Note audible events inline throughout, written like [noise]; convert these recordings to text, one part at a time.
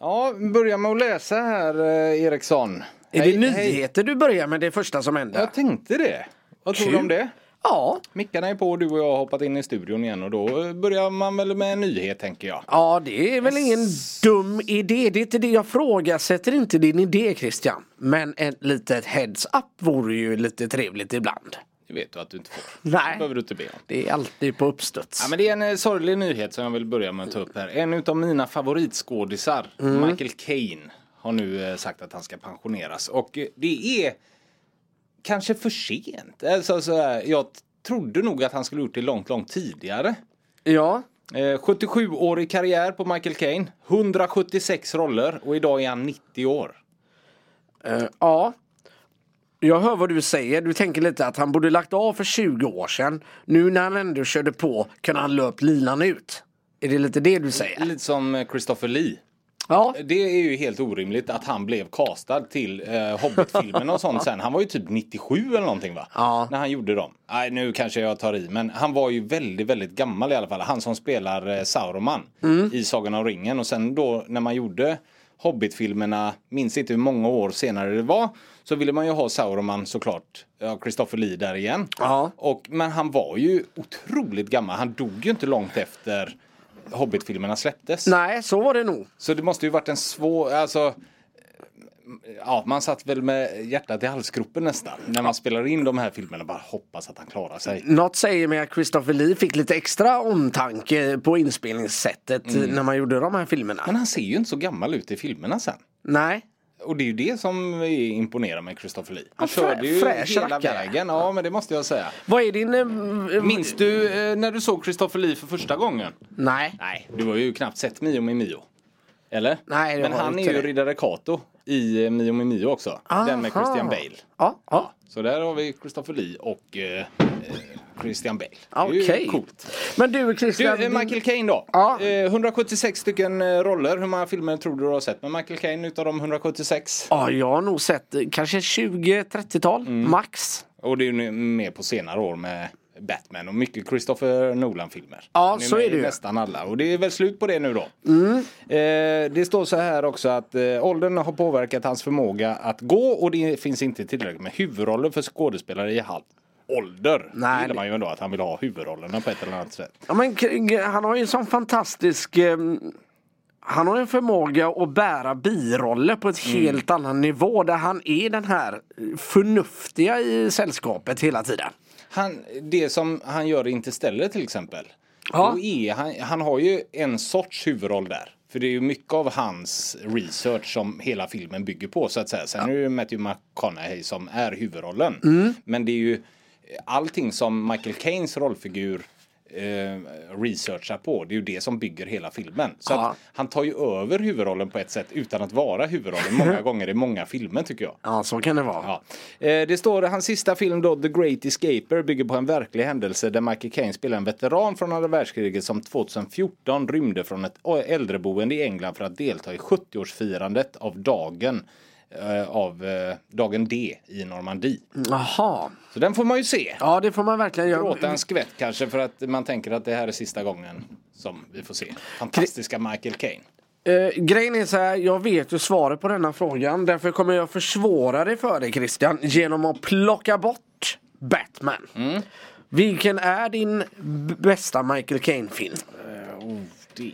Ja, börja med att läsa här eh, Eriksson. Är Hej, det hej. nyheter du börjar med det första som händer? Jag tänkte det. Vad tror du om det? Ja. Mickarna är på du och jag har hoppat in i studion igen och då börjar man väl med en nyhet tänker jag. Ja, det är väl ingen dum idé. Det är inte det jag frågasätter inte din idé Christian. Men ett litet heads up vore ju lite trevligt ibland. Det vet du att du inte får. [laughs] Nej. Det behöver du inte be om. Det är alltid på uppstuds. Ja, men det är en eh, sorglig nyhet som jag vill börja med att ta upp här. En utav mina favoritskådisar, Mm. Michael Caine, har nu eh, sagt att han ska pensioneras. Och eh, det är kanske för sent. Alltså, så här, jag trodde nog att han skulle gjort det långt, långt tidigare. Ja, Eh, 77-årig karriär på Michael Caine. 176 roller och idag är han 90 år. eh, ja. Jag hör vad du säger. Du tänker lite att han borde lagt av för 20 år sedan. Nu när han ändå körde på kunde han löpt linan ut. Är det lite det du säger? Lite som eh, Christopher Lee. Ja. Det är ju helt orimligt att han blev castad till eh, Hobbit-filmen och sånt sen. Han var ju typ 97 eller någonting va? Ja. När han gjorde dem. Nej nu kanske jag tar i men han var ju väldigt väldigt gammal i alla fall. Han som spelar eh, Sauroman i Sagan om ringen och sen då när man gjorde Hobbit-filmerna, minns inte hur många år senare det var, så ville man ju ha Sauroman såklart, ja, Christopher Lee där igen. Och, men han var ju otroligt gammal, han dog ju inte långt efter Hobbit-filmerna släpptes. Nej, så var det nog. Så det måste ju varit en svår, alltså Ja, man satt väl med hjärtat i halsgropen nästan när man spelar in de här filmerna. Bara hoppas att han klarar sig. Något säger mig att Christopher Lee fick lite extra omtanke på inspelningssättet när man gjorde de här filmerna. Men han ser ju inte så gammal ut i filmerna sen. Nej. Och det är ju det som är- imponerar med Christopher Lee. Han Ja, körde ju hela rackare. vägen. Ja, men det måste jag säga. Vad är din... eh, Minns du eh, när du såg Christopher Lee för första gången? Nej. Nej, du har ju knappt sett Mio med Mio. Eller? Nej, det Men han är ju det. riddare Kato i eh, Mio med Mio också. Den med Aha. Christian Bale. Ja, ja. Så där har vi Christopher Lee och eh, eh, Christian Bale. Okej. Coolt. Men du Du, Christian. eh, Michael Caine då. Ja. Eh, 176 stycken eh, roller. Hur många filmer tror du du har sett med Michael Caine utav de 176? Ja, jag har nog sett eh, kanske 20-30-tal Mm. max. Och det är ju mer på senare år med Batman och mycket Christopher Nolan-filmer. Ja, så är det ju. Nästan alla. Och det är väl slut på det nu då. Mm. Eh, det står så här också att eh, åldern har påverkat hans förmåga att gå och det finns inte tillräckligt med huvudroller för skådespelare i ålder. Nej, det gillar man ju ändå att han vill ha huvudrollerna på ett eller annat sätt. Ja, men han har ju en sån fantastisk... eh, Han har en förmåga att bära biroller på ett Mm. helt annan nivå där han är den här förnuftiga i sällskapet hela tiden. Han, det som han gör i Interstellar till exempel. Ja. Då är han, han har ju en sorts huvudroll där. För det är ju mycket av hans research som hela filmen bygger på så att säga. Sen är det ju Matthew McConaughey som är huvudrollen. Mm. Men det är ju allting som Michael Caines rollfigur eh, researchar på. Det är ju det som bygger hela filmen. Så Ja. att han tar ju över huvudrollen på ett sätt utan att vara huvudrollen många [laughs] gånger i många filmer tycker jag. Ja, så kan det vara. Ja. Eh, Det står hans sista film då, The Great Escaper, bygger på en verklig händelse där Michael Caine spelar en veteran från andra världskriget som 2014 rymde från ett äldreboende i England för att delta i 70-årsfirandet av dagen av eh, dagen D i Normandie. Jaha. Så den får man ju se. Ja, det får man verkligen Gråta göra. en skvätt kanske för att man tänker att det här är sista gången som vi får se. Fantastiska Michael Caine. Eh, grejen är så här, jag vet ju svaret på denna frågan. Därför kommer jag försvåra det för dig Christian genom att plocka bort Batman. Mm. Vilken är din bästa Michael Caine-film? Oh, det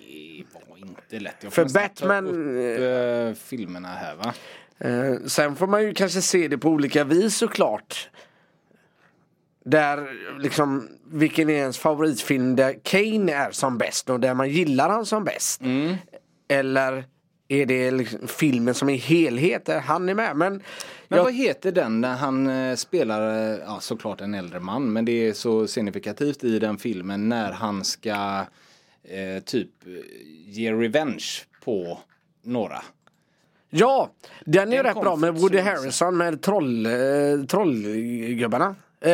var inte lätt. Jag får För Batman, upp, eh, filmerna här va. Eh, sen får man ju kanske se det på olika vis såklart. Där liksom, vilken är ens favoritfilm där Kane är som bäst och där man gillar han som bäst? Mm. Eller är det liksom filmen som i helhet där han är med? Men, Men jag, vad heter den när han eh, spelar, eh, ja såklart en äldre man, men det är så signifikativt i den filmen när han ska eh, typ eh, ge revenge på några. Ja, den är Den rätt bra med Woody. Harrison med troll, eh, trollgubbarna. Eh,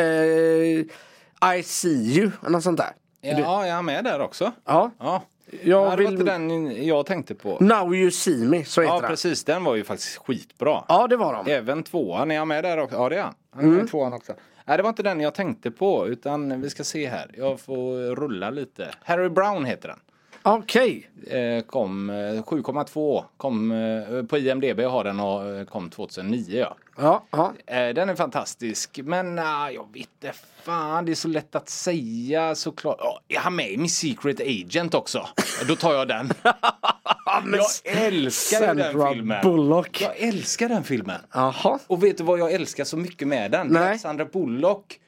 I see you, något sånt där. Ja, är han med där också? Ja, Ja. jag ja det var vill... inte den jag tänkte på. Now you see me, så heter Ja, den. precis. Den var ju faktiskt skitbra. Ja, det var de. Även tvåan, är han med där också? Ja, det är han. Han är Mm. med tvåan också. Nej, det var inte den jag tänkte på, utan vi ska se här. Jag får rulla lite. Harry Brown heter den. Okej. Eh, kom eh, 7,2. Kom eh, på IMDB har den och eh, kom 2009 ja. Ja, ja. Eh, Den är fantastisk, men ah, jag vet inte fan, det är så lätt att säga såklart. Ja, är han med i Miss Secret Agent också? Då tar jag den. [laughs] jag älskar den filmen. Bullock. Jag älskar den filmen. Jaha. Och vet du vad jag älskar så mycket med den? Nej. Sandra Bullock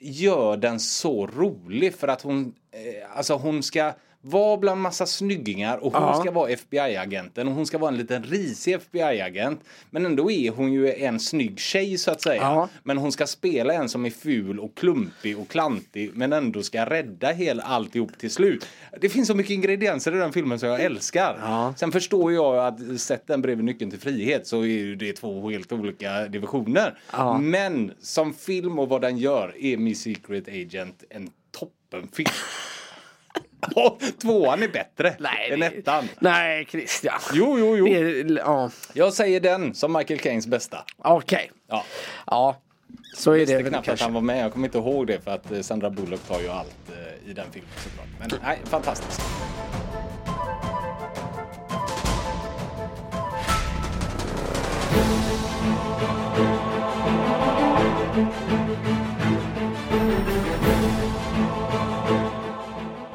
gör den så rolig för att hon, eh, alltså hon ska vara bland massa snyggingar och hon Ja. ska vara FBI-agenten och hon ska vara en liten risig FBI-agent. Men ändå är hon ju en snygg tjej så att säga. Ja. Men hon ska spela en som är ful och klumpig och klantig men ändå ska rädda hela alltihop till slut. Det finns så mycket ingredienser i den filmen som jag älskar. Ja. Sen förstår jag att sätt den bredvid Nyckeln till frihet så är det två helt olika divisioner. Men som film och vad den gör är Miss Secret Agent en toppenfilm. Tvåan är bättre än det- ettan. Nej, Christian. Jo, jo, jo. Är- Ja, Jag säger den som Michael Caines bästa. okej. Ja. Ja, så är Det väl knappt att kanske. han var med. Jag kommer inte ihåg det för att eh, Sandra Bullock tar ju allt eh, i den filmen såklart. Men nej, fantastiskt.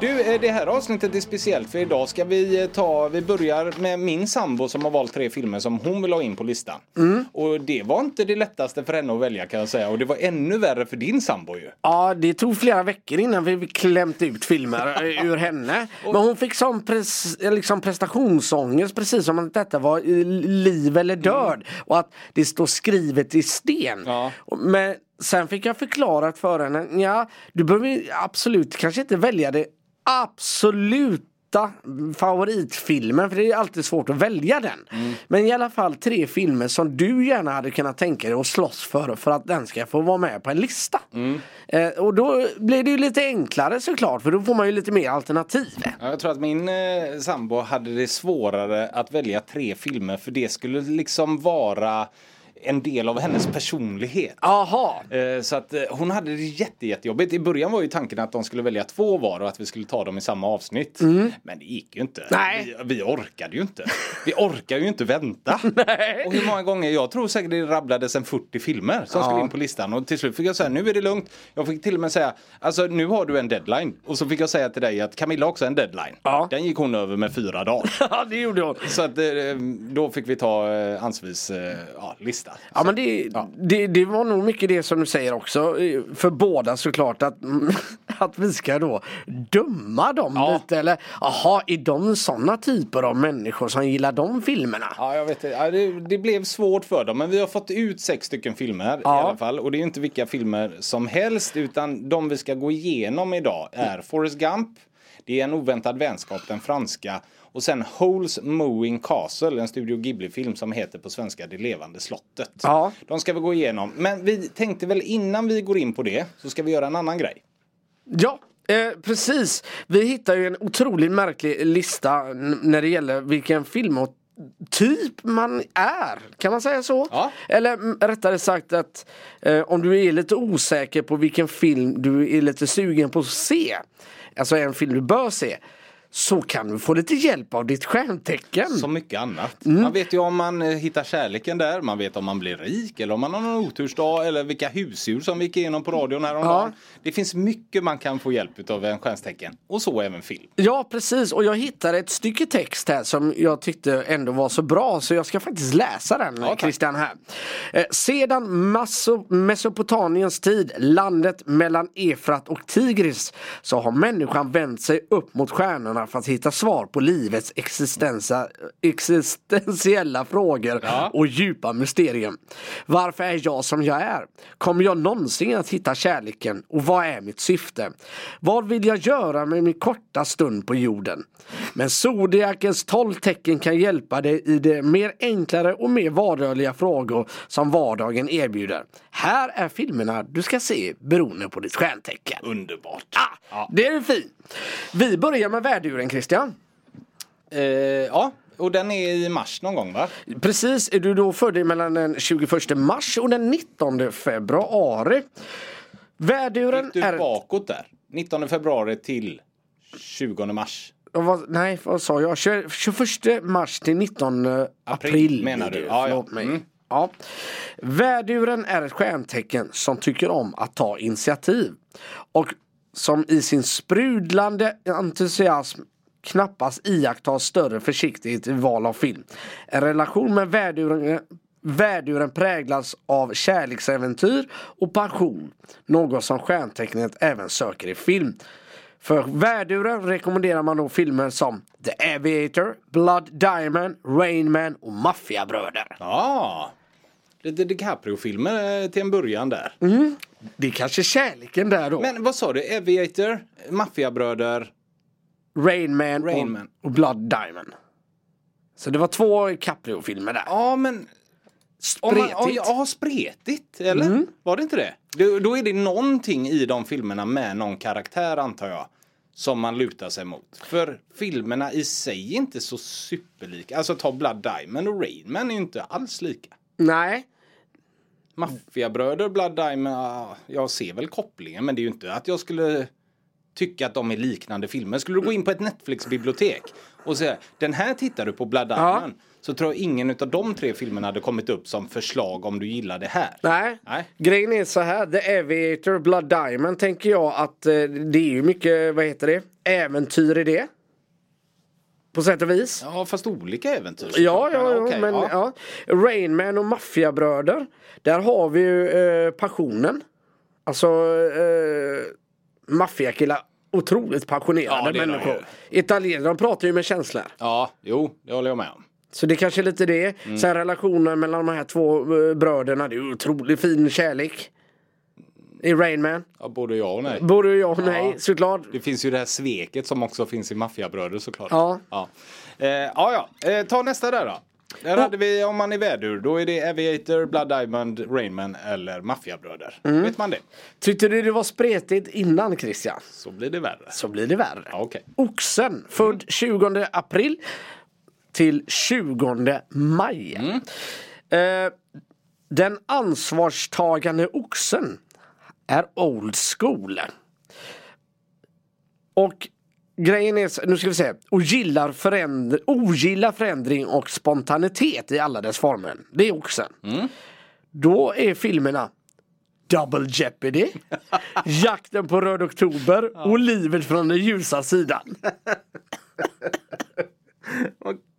Du, eh, det här avsnittet är speciellt för idag ska vi eh, ta, vi börjar med min sambo som har valt tre filmer som hon vill ha in på listan. Och det var inte det lättaste för henne att välja kan jag säga och det var ännu värre för din sambo ju. Ja, det tog flera veckor innan vi klämt ut filmer eh, [laughs] ur henne. Men hon fick sån pres, liksom prestationsångest precis som att detta var liv eller död. Och att det står skrivet i sten. Ja. Men sen fick jag förklarat för henne, ja, du behöver absolut kanske inte välja det absoluta favoritfilmen för det är alltid svårt att välja den. Men i alla fall tre filmer som du gärna hade kunnat tänka dig att slåss för för att den ska få vara med på en lista. Eh, och då blir det ju lite enklare såklart för då får man ju lite mer alternativ. Ja, Jag tror att min eh, sambo hade det svårare att välja tre filmer för det skulle liksom vara en del av hennes personlighet. Aha. Eh, Så att eh, hon hade det jätte, jättejobbigt. I början var ju tanken att de skulle välja två var och att vi skulle ta dem i samma avsnitt. Men det gick ju inte. Mm. Nej. Vi, vi orkade ju inte. Vi orkar ju inte vänta. [laughs] Och hur många gånger, jag tror säkert det rabblades en 40 filmer som skulle in på listan. Och till slut fick jag säga, nu är det lugnt. Jag fick till och med säga, alltså nu har du en deadline. Och så fick jag säga till dig att Camilla har också en deadline. Ja. Den gick hon över med fyra dagar. [laughs] Ja det gjorde hon. Så att eh, då fick vi ta Ansvis ja, lista. Ja men det, det, det var nog mycket det som du säger också. eh, För båda såklart att, [laughs] att vi ska då döma dem Ja. lite. Eller jaha, är de sådana typer av människor som gillar de filmerna? Ja, jag vet. Ja, det, det blev svårt för dem, men vi har fått ut sex stycken filmer i Ja. alla fall. Och det är inte vilka filmer som helst, utan de vi ska gå igenom idag är Forrest Gump, det är En oväntad vänskap, den franska, och sen Holes Mowing Castle, en Studio Ghibli-film som heter på svenska Det levande slottet. Ja. De ska vi gå igenom. Men vi tänkte väl innan vi går in på det så ska vi göra en annan grej. Ja, eh, precis. Vi hittar ju en otroligt märklig lista när det gäller vilken film och typ man är. Kan man säga så? Ja. Eller rättare sagt att eh, om du är lite osäker på vilken film du är lite sugen på att se. Alltså en film du bör se. Så kan du få lite hjälp av ditt stjärntecken. Som mycket annat. Mm. Man vet ju om man eh, hittar kärleken där, man vet om man blir rik eller om man har någon otursdag eller vilka husdjur som vi gick igenom på radion häromdagen. Det finns mycket man kan få hjälp av en stjärntecken. Och så även film. Ja precis och jag hittade ett stycke text här som jag tyckte ändå var så bra så jag ska faktiskt läsa den tack. Christian här. Eh, sedan Mesopotamiens tid, landet mellan Efrat och Tigris, så har människan vänt sig upp mot stjärnorna för att hitta svar på livets existentiella frågor Ja. och djupa mysterium. Varför är jag som jag är? Kommer jag någonsin att hitta kärleken? Och vad är mitt syfte? Vad vill jag göra med min korta stund på jorden? Men zodiakens tolv tecken kan hjälpa dig i de mer enklare och mer vardagliga frågor som vardagen erbjuder. Här är filmerna du ska se beroende på ditt stjärntecken. Underbart. Ah, Ja. Det är fint. Vi börjar med värduren Christian. Eh, ja, och den är i mars någon gång va? Precis, är du då född mellan den 21 mars och den 19 februari. Värduren Du är... bakåt där. 19 februari till 20 mars. vad, nej, vad sa jag? 20 21 mars till 19 april, April, menar du? Ja, ja. Mig. Mm. Ja. Värduren är ett stjärntecken som tycker om att ta initiativ. Och som i sin sprudlande entusiasm knappast iakttar större försiktighet i val av film. En relation med värduren Värduren präglas av kärleksäventyr och passion. Något som stjärntecknet även söker i film. För värduren rekommenderar man då filmer som The Aviator, Blood Diamond, Rain Man och Maffiabröder. Ah. Lite DiCaprio-filmer eh, till en början där. Det är kanske kärleken där då. Men vad sa du? Aviator, Maffiabröder. Rain Man, Rain och, Man. och Blood Diamond. Så det var två Caprio-filmer där. Ja, men... Om man, Spretigt. ja, ja, spretigt. Eller? Var det inte det? Då, då är det någonting i de filmerna med någon karaktär antar jag. Som man lutar sig mot. För filmerna i sig är inte så superlika. Alltså ta Blood Diamond och Rain Man är ju inte alls lika. Nej. Maffiabröder, Blood Diamond, ja, jag ser väl kopplingen men det är ju inte att jag skulle tycka att de är liknande filmer. Skulle du gå in på ett Netflix-bibliotek och säga den här tittar du på Blood Diamond så tror jag ingen av de tre filmerna hade kommit upp som förslag om du gillar det här. Nej. Nej. Grejen är så här, The Aviator, Blood Diamond tänker jag att eh, det är ju mycket, vad heter det, äventyr i det. På sätt och vis. Ja, fast olika äventyr. Ja, ja, ja, okej, men ja. Rain Man och Maffiabröder. Där har vi ju eh, passionen. Alltså eh, maffiakillar. Otroligt passionerade Ja, människor. Italienare, de pratar ju med känslor. Ja, jo, det håller jag med om. Så det kanske är lite det. Mm. Sen relationen mellan de här två eh, bröderna. Det är otroligt fin kärlek. I Rain Man. Ja, både ja och nej. Både ja och nej, Ja. såklart. Det finns ju det här sveket som också finns i Maffiabröder såklart. Ja. Ja, eh, ja, ja. Eh, ta nästa där då. Där hade vi om man är vädur. Då är det Aviator, Blood Diamond, Rainman eller Maffiabröder. Mm. Vet man det? Tyckte du det var spretigt innan Christian? Så blir det värre. Så blir det värre. Ja, okej. Oxen, född 20 april till 20 maj. Eh, den ansvarstagande oxen är old school. Och grejen är, nu ska vi se, och gillar förändring, ogillar förändring och spontanitet i alla dess former. Det är oxen. Då är filmerna Double Jeopardy, [laughs] Jakten på Röd Oktober och Livet från den ljusa sidan. [laughs]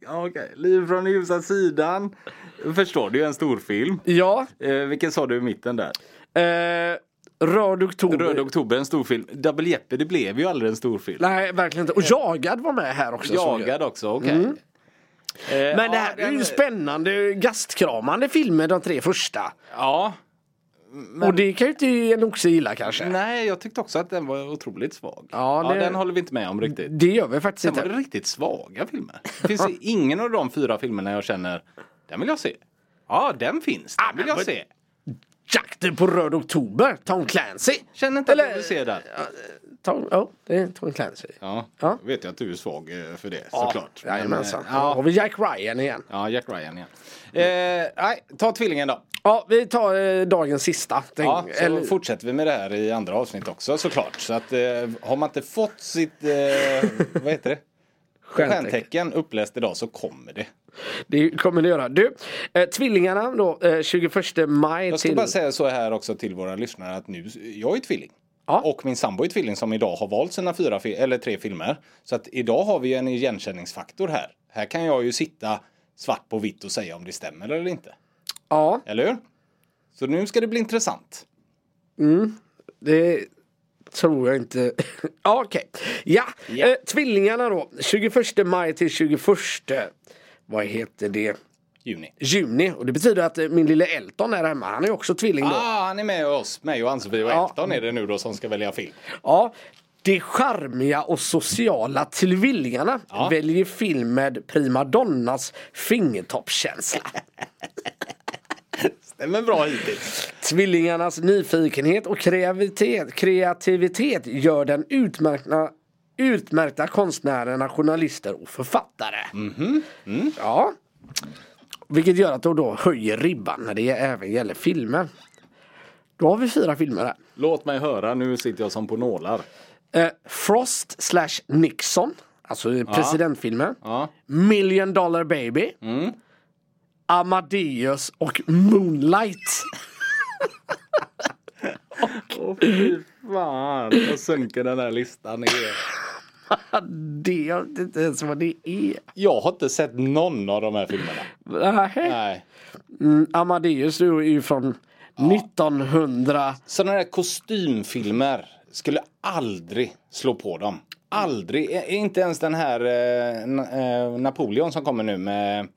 Okej, Liv från den ljusa sidan. Förstår du, en storfilm. Ja, Eh, vilken sa du i mitten där? eh, Röd Oktober. Röd oktober, en storfilm. Double Jeopardy blev ju aldrig en storfilm. Nej, verkligen inte. Och Jagad var med här också. Jagad också, okej. Eh, Men det här är ju spännande, gastkramande filmer, de tre första. Ja, Och det kan ju inte en oxe gilla kanske. nej jag tyckte också att den var otroligt svag. Ja, Ja, det- den håller vi inte med om riktigt. Det gör vi faktiskt Sen var inte. det riktigt svaga filmer. Det finns [laughs] ingen av de fyra filmerna jag känner, den vill jag se. Ja, den finns, den vill men- jag se. Jakten på Röd Oktober, Tom Clancy. Känner inte att Eller- jag vill se den. Tom, ja, det är Tom Clancy. Ja, Ja. vet jag att du är svag eh, för det Ja, såklart. Men, Jajamensan. eh, Ja. har Ja, vi Jack Ryan igen. ja, Jack Ryan igen. Eh, nej, ta tvillingen då. Ja, vi tar eh, dagens sista. Tänk, Ja, så eller, fortsätter vi med det här i andra avsnitt också såklart. Så att eh, har man inte fått sitt, eh, [laughs] vad heter det? Stjärntecken uppläst idag så kommer det. Det kommer det göra. Du, eh, tvillingarna då, eh, 21 maj Jag ska till... bara säga så här också till våra lyssnare att nu, jag är tvilling. Ja. Och min sambo är tvilling som idag har valt sina fyra eller tre filmer. Så att idag har vi en igenkänningsfaktor här. Här kan jag ju sitta svart på vitt och säga om det stämmer eller inte. Ja, Eller hur? Så nu ska det bli intressant. det tror jag inte. [laughs] okej. Ja, Ja. Eh, tvillingarna då, 21 maj till 21 vad heter det? Juni. Juni. Och det betyder att eh, min lille Elton är hemma. Han är också tvilling då. Ah, han är med oss. Mig och Ann-Sofie och Ja. Elton är det nu då som ska välja film. Ja, de charmiga och sociala tvillingarna Ja. väljer film med primadonnas fingertoppskänsla. [laughs] Stämmer bra hittills. Tvillingarnas nyfikenhet och kreativitet, kreativitet gör den utmärkta, utmärkta konstnärerna, journalister och författare. Ja. Vilket gör att de då höjer ribban när det även gäller filmer. Då har vi fyra filmer här. Låt mig höra, nu sitter jag som på nålar. Eh, Frost slash Nixon Alltså presidentfilmer. Ja. Million Dollar Baby. Mm. Amadeus och Moonlight. [laughs] Åh fy fan vad sunken den här listan är. [laughs] det jag vet inte ens vad det är. Jag har inte sett någon av de här filmerna. Nähä. Nej. Mm, Amadeus är ju från 1900. Sådana där kostymfilmer skulle aldrig slå på dem. Aldrig. Inte ens den här eh, eh, Napoleon som kommer nu med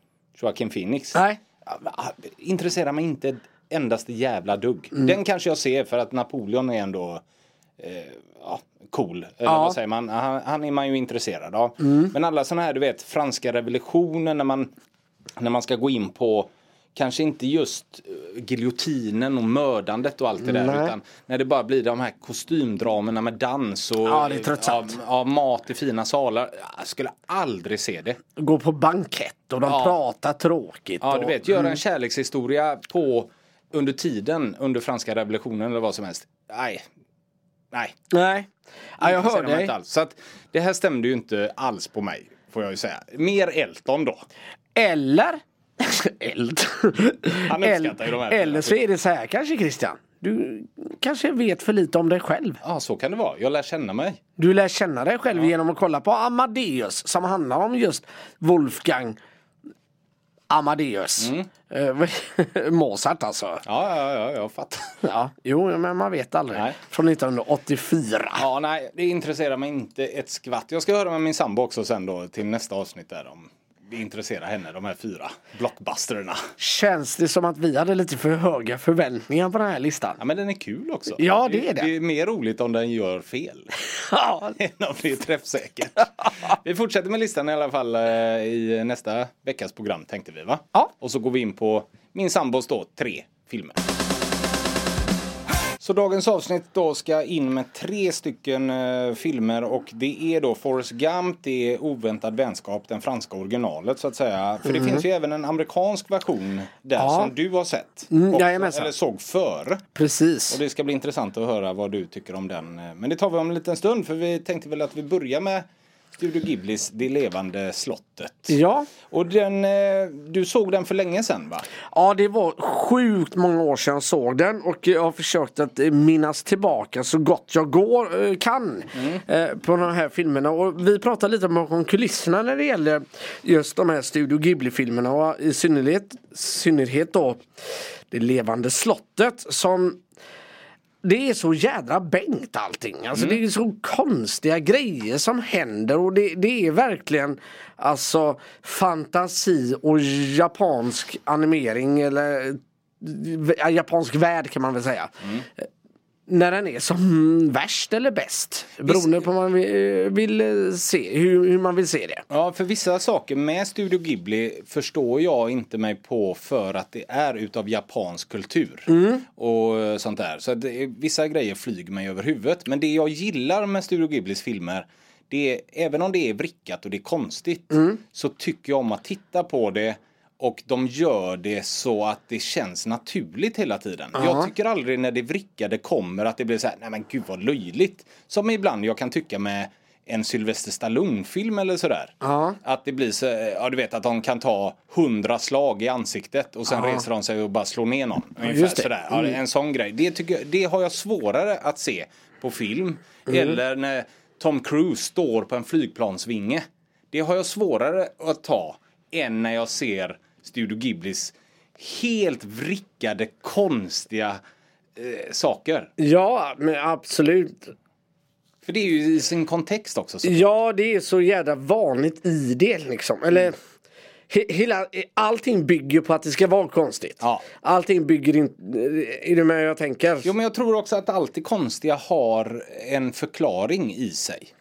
Joaquin Phoenix. Nej. Ah, Intresserar mig inte ett endaste jävla dugg. Mm. Den kanske jag ser för att Napoleon är ändå eh, ja, cool. Eller Ja. Mm. vad säger man? Han, han är man ju intresserad av. Men alla sådana här, du vet, franska revolutionen när man, när man ska gå in på Kanske inte just eh, giljotinen och mördandet och allt det där Nej. utan när det bara blir de här kostymdramerna med dans och Ja, ja, ja, mat i fina salar. Jag skulle aldrig se det. Går på bankett och de Ja. pratar tråkigt. Ja, och, du vet, göra en kärlekshistoria på under tiden under franska revolutionen eller vad som helst. Nej. Nej. Nej. Ja, jag hör dig. inte alls. Så att det här stämde ju inte alls på mig. Får jag ju säga. Mer Elton då. Eller [laughs] eld. Han uppskattar ju de här Eller så är det så här kanske Christian. Du kanske vet för lite om dig själv. Ja, så kan det vara. Jag lär känna mig. Du lär känna dig själv genom att kolla på Amadeus som handlar om just Wolfgang Amadeus. Mm. Eh, [laughs] Mozart alltså. Ja, ja, ja, jag fattar. [laughs] Ja, jo, men man vet aldrig. Nej. Från 1984. Ja, nej, det intresserar mig inte ett skvatt. Jag ska höra med min sambo också sen då till nästa avsnitt där om det intresserar henne, de här fyra blockbusterna. Känns det som att vi hade lite för höga förväntningar på den här listan? Ja, men den är kul också. Ja, det är det. Det är mer roligt om den gör fel. [laughs] Ja, än om det är träffsäkert. [laughs] Vi fortsätter med listan i alla fall eh, i nästa veckas program tänkte vi va? Ja. Och så går vi in på min sambos då tre filmer. Så dagens avsnitt då ska in med tre stycken eh, filmer och det är då Forrest Gump, det är Oväntad vänskap, den franska originalet så att säga. För det finns ju även en amerikansk version där. Ja. som du har sett. Mm, jajamensan. eller såg före. precis. Och det ska bli intressant att höra vad du tycker om den. Men det tar vi om en liten stund för vi tänkte väl att vi börjar med Studio Ghiblis Det levande slottet. Ja. Och den, eh, du såg den för länge sedan va? Ja, det var sjukt många år sedan jag såg den och jag har försökt att eh, minnas tillbaka så gott jag går, eh, kan eh, på de här filmerna. Och vi pratar lite om kulisserna när det gäller just de här Studio Ghibli-filmerna och i synnerhet, synnerhet då Det levande slottet som det är så jädra bänkt allting. Alltså det är så konstiga grejer som händer och det, det är verkligen alltså fantasi och japansk animering eller ja, japansk värld kan man väl säga. När den är som värst eller bäst. Beroende på vad man vill, se, hur, hur man vill se det. Ja, för vissa saker med Studio Ghibli förstår jag inte mig på för att det är utav japansk kultur. Och eh, sånt där. Så det, vissa grejer flyger mig över huvudet. Men det jag gillar med Studio Ghiblis filmer det är, även om det är vrickat och det är konstigt så tycker jag om att titta på det och de gör det så att det känns naturligt hela tiden. Jag tycker aldrig när det vrickade kommer att det blir så här, nej men gud vad löjligt. Som ibland jag kan tycka med en Sylvester Stallone-film eller sådär. Ja. Att det blir så, ja du vet att de kan ta hundra slag i ansiktet och sen reser de sig och bara slår ner någon. Ungefär just det. sådär. Ja, En sån grej. Det, tycker jag, det har jag svårare att se på film. Eller när Tom Cruise står på en flygplansvinge. Det har jag svårare att ta än när jag ser Studio Ghiblis helt vrickade konstiga eh, saker. Ja, men absolut. För det är ju i sin kontext också. Så. Ja, det är så jävla vanligt i det liksom. Eller he, hela, allting bygger på att det ska vara konstigt. Ja. Allting bygger inte... Är du med hur jag tänker? Jo men jag tror också att allt det konstiga har en förklaring i sig.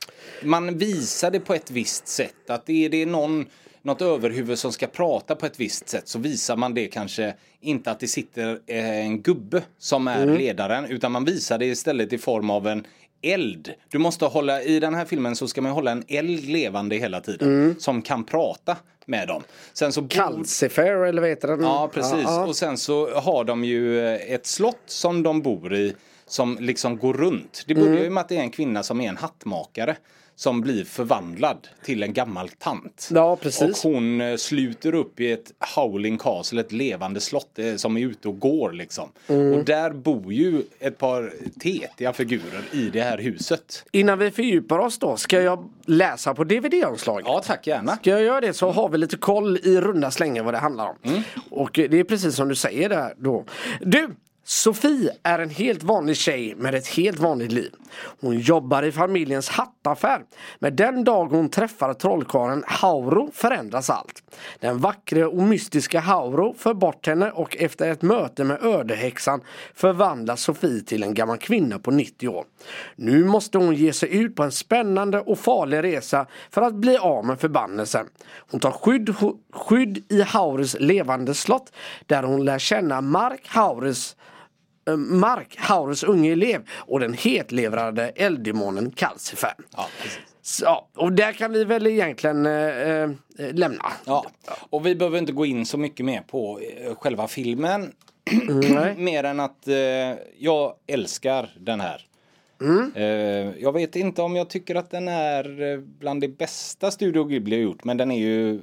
Man visar det på ett visst sätt. Att är, det någon, något överhuvud som ska prata på ett visst sätt så visar man det kanske inte att det sitter eh, en gubbe som är ledaren utan man visar det istället i form av en eld. Du måste hålla, i den här filmen så ska man hålla en eld levande hela tiden som kan prata med dem. Sen så Calcifer eller vad heter den? Ja, precis. Ja, ja. Och sen så har de ju eh, ett slott som de bor i som liksom går runt. Det börjar ju med att det är en kvinna som är en hattmakare. Som blir förvandlad till en gammal tant. Ja, precis. Och hon eh, sluter upp i ett Howling Castle, ett levande slott eh, som är ute och går liksom. Mm. Och där bor ju ett par tetiga figurer i det här huset. Innan vi fördjupar oss då, ska jag läsa på DVD-omslaget? Ja, tack gärna. Ska jag göra det så har vi lite koll i runda slängar vad det handlar om. Mm. Och det är precis som du säger där då. Du! Sofie är en helt vanlig tjej med ett helt vanligt liv. Hon jobbar i familjens hattaffär. Men den dag hon träffar trollkarlen Hauro förändras allt. Den vackre och mystiska Hauro för bort henne och efter ett möte med ödehäxan förvandlas Sofie till en gammal kvinna på 90 år. Nu måste hon ge sig ut på en spännande och farlig resa för att bli av med förbannelsen. Hon tar skydd, skydd i Haurus levande slott där hon lär känna Mark Haurus Mark, Haurus unge elev och den hetlevrade elddemonen Calcifer. Ja. Så, och där kan vi väl egentligen eh, eh, lämna. Ja, och vi behöver inte gå in så mycket mer på eh, själva filmen. Nej. [clears throat] mer än att eh, jag älskar den här. Mm. Eh, jag vet inte om jag tycker att den är eh, bland det bästa Studio Ghibli har gjort, men den är ju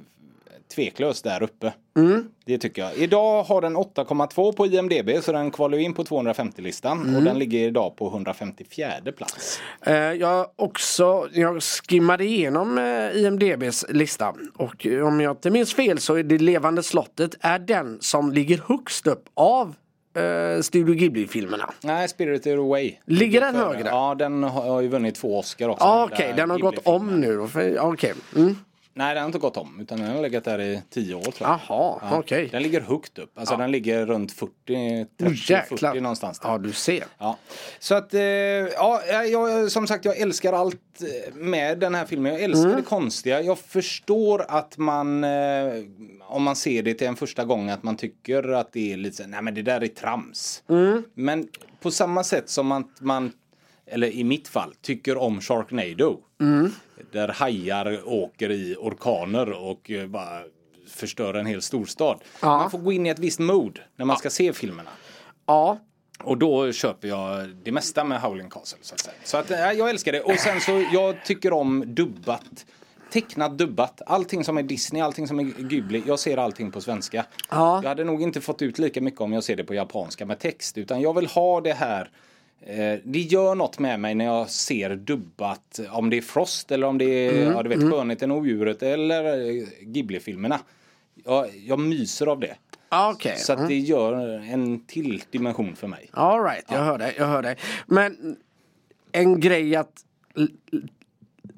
tveklöst där uppe. Mm. Det tycker jag. Idag har den 8,2 på IMDB så den kvalar in på 250-listan Mm. och den ligger idag på 154 plats. Eh, jag också, jag skimmade igenom eh, IMDBs lista och om jag inte minns fel så är det Levande slottet är den som ligger högst upp av eh, Studio Ghibli-filmerna. Nej, Spirited Away. Ligger den högre? Ja, den har ju vunnit två Oscar också. Den okej, där den har gått om nu. Okej. Mm. Nej, den har inte gått om. Utan den har legat där i tio år tror jag. Jaha, Ja, okej. Den ligger högt upp. Alltså den ligger runt 40, 30, Oh, jäklar. 40 någonstans där. Ja du ser. Ja. Så att, eh, ja, jag, som sagt jag älskar allt eh, med den här filmen. Jag älskar Mm. det konstiga. Jag förstår att man, eh, om man ser det till en första gång, att man tycker att det är lite nej men det där är trams. Mm. Men på samma sätt som att man, eller i mitt fall, tycker om Sharknado. Mm. Där hajar åker i orkaner och eh, bara förstör en hel storstad. Ja. Man får gå in i ett visst mode när man ska se filmerna. Ja. Och då köper jag det mesta med Howling Castle. Så att, säga. så att ja, jag älskar det. Och sen så jag tycker om dubbat. Tecknat dubbat. Allting som är Disney, allting som är Ghibli. Jag ser allting på svenska. Ja. Jag hade nog inte fått ut lika mycket om jag ser det på japanska med text. Utan jag vill ha det här. Eh, det gör något med mig när jag ser dubbat. Om det är Frost eller om det är Mm, ja, du vet, Skönheten och odjuret eller eh, Ghibli-filmerna. Jag, jag myser av det. Ja, Okej. Så att det gör en till dimension för mig. All right, jag hör dig, jag hör dig. Men en grej att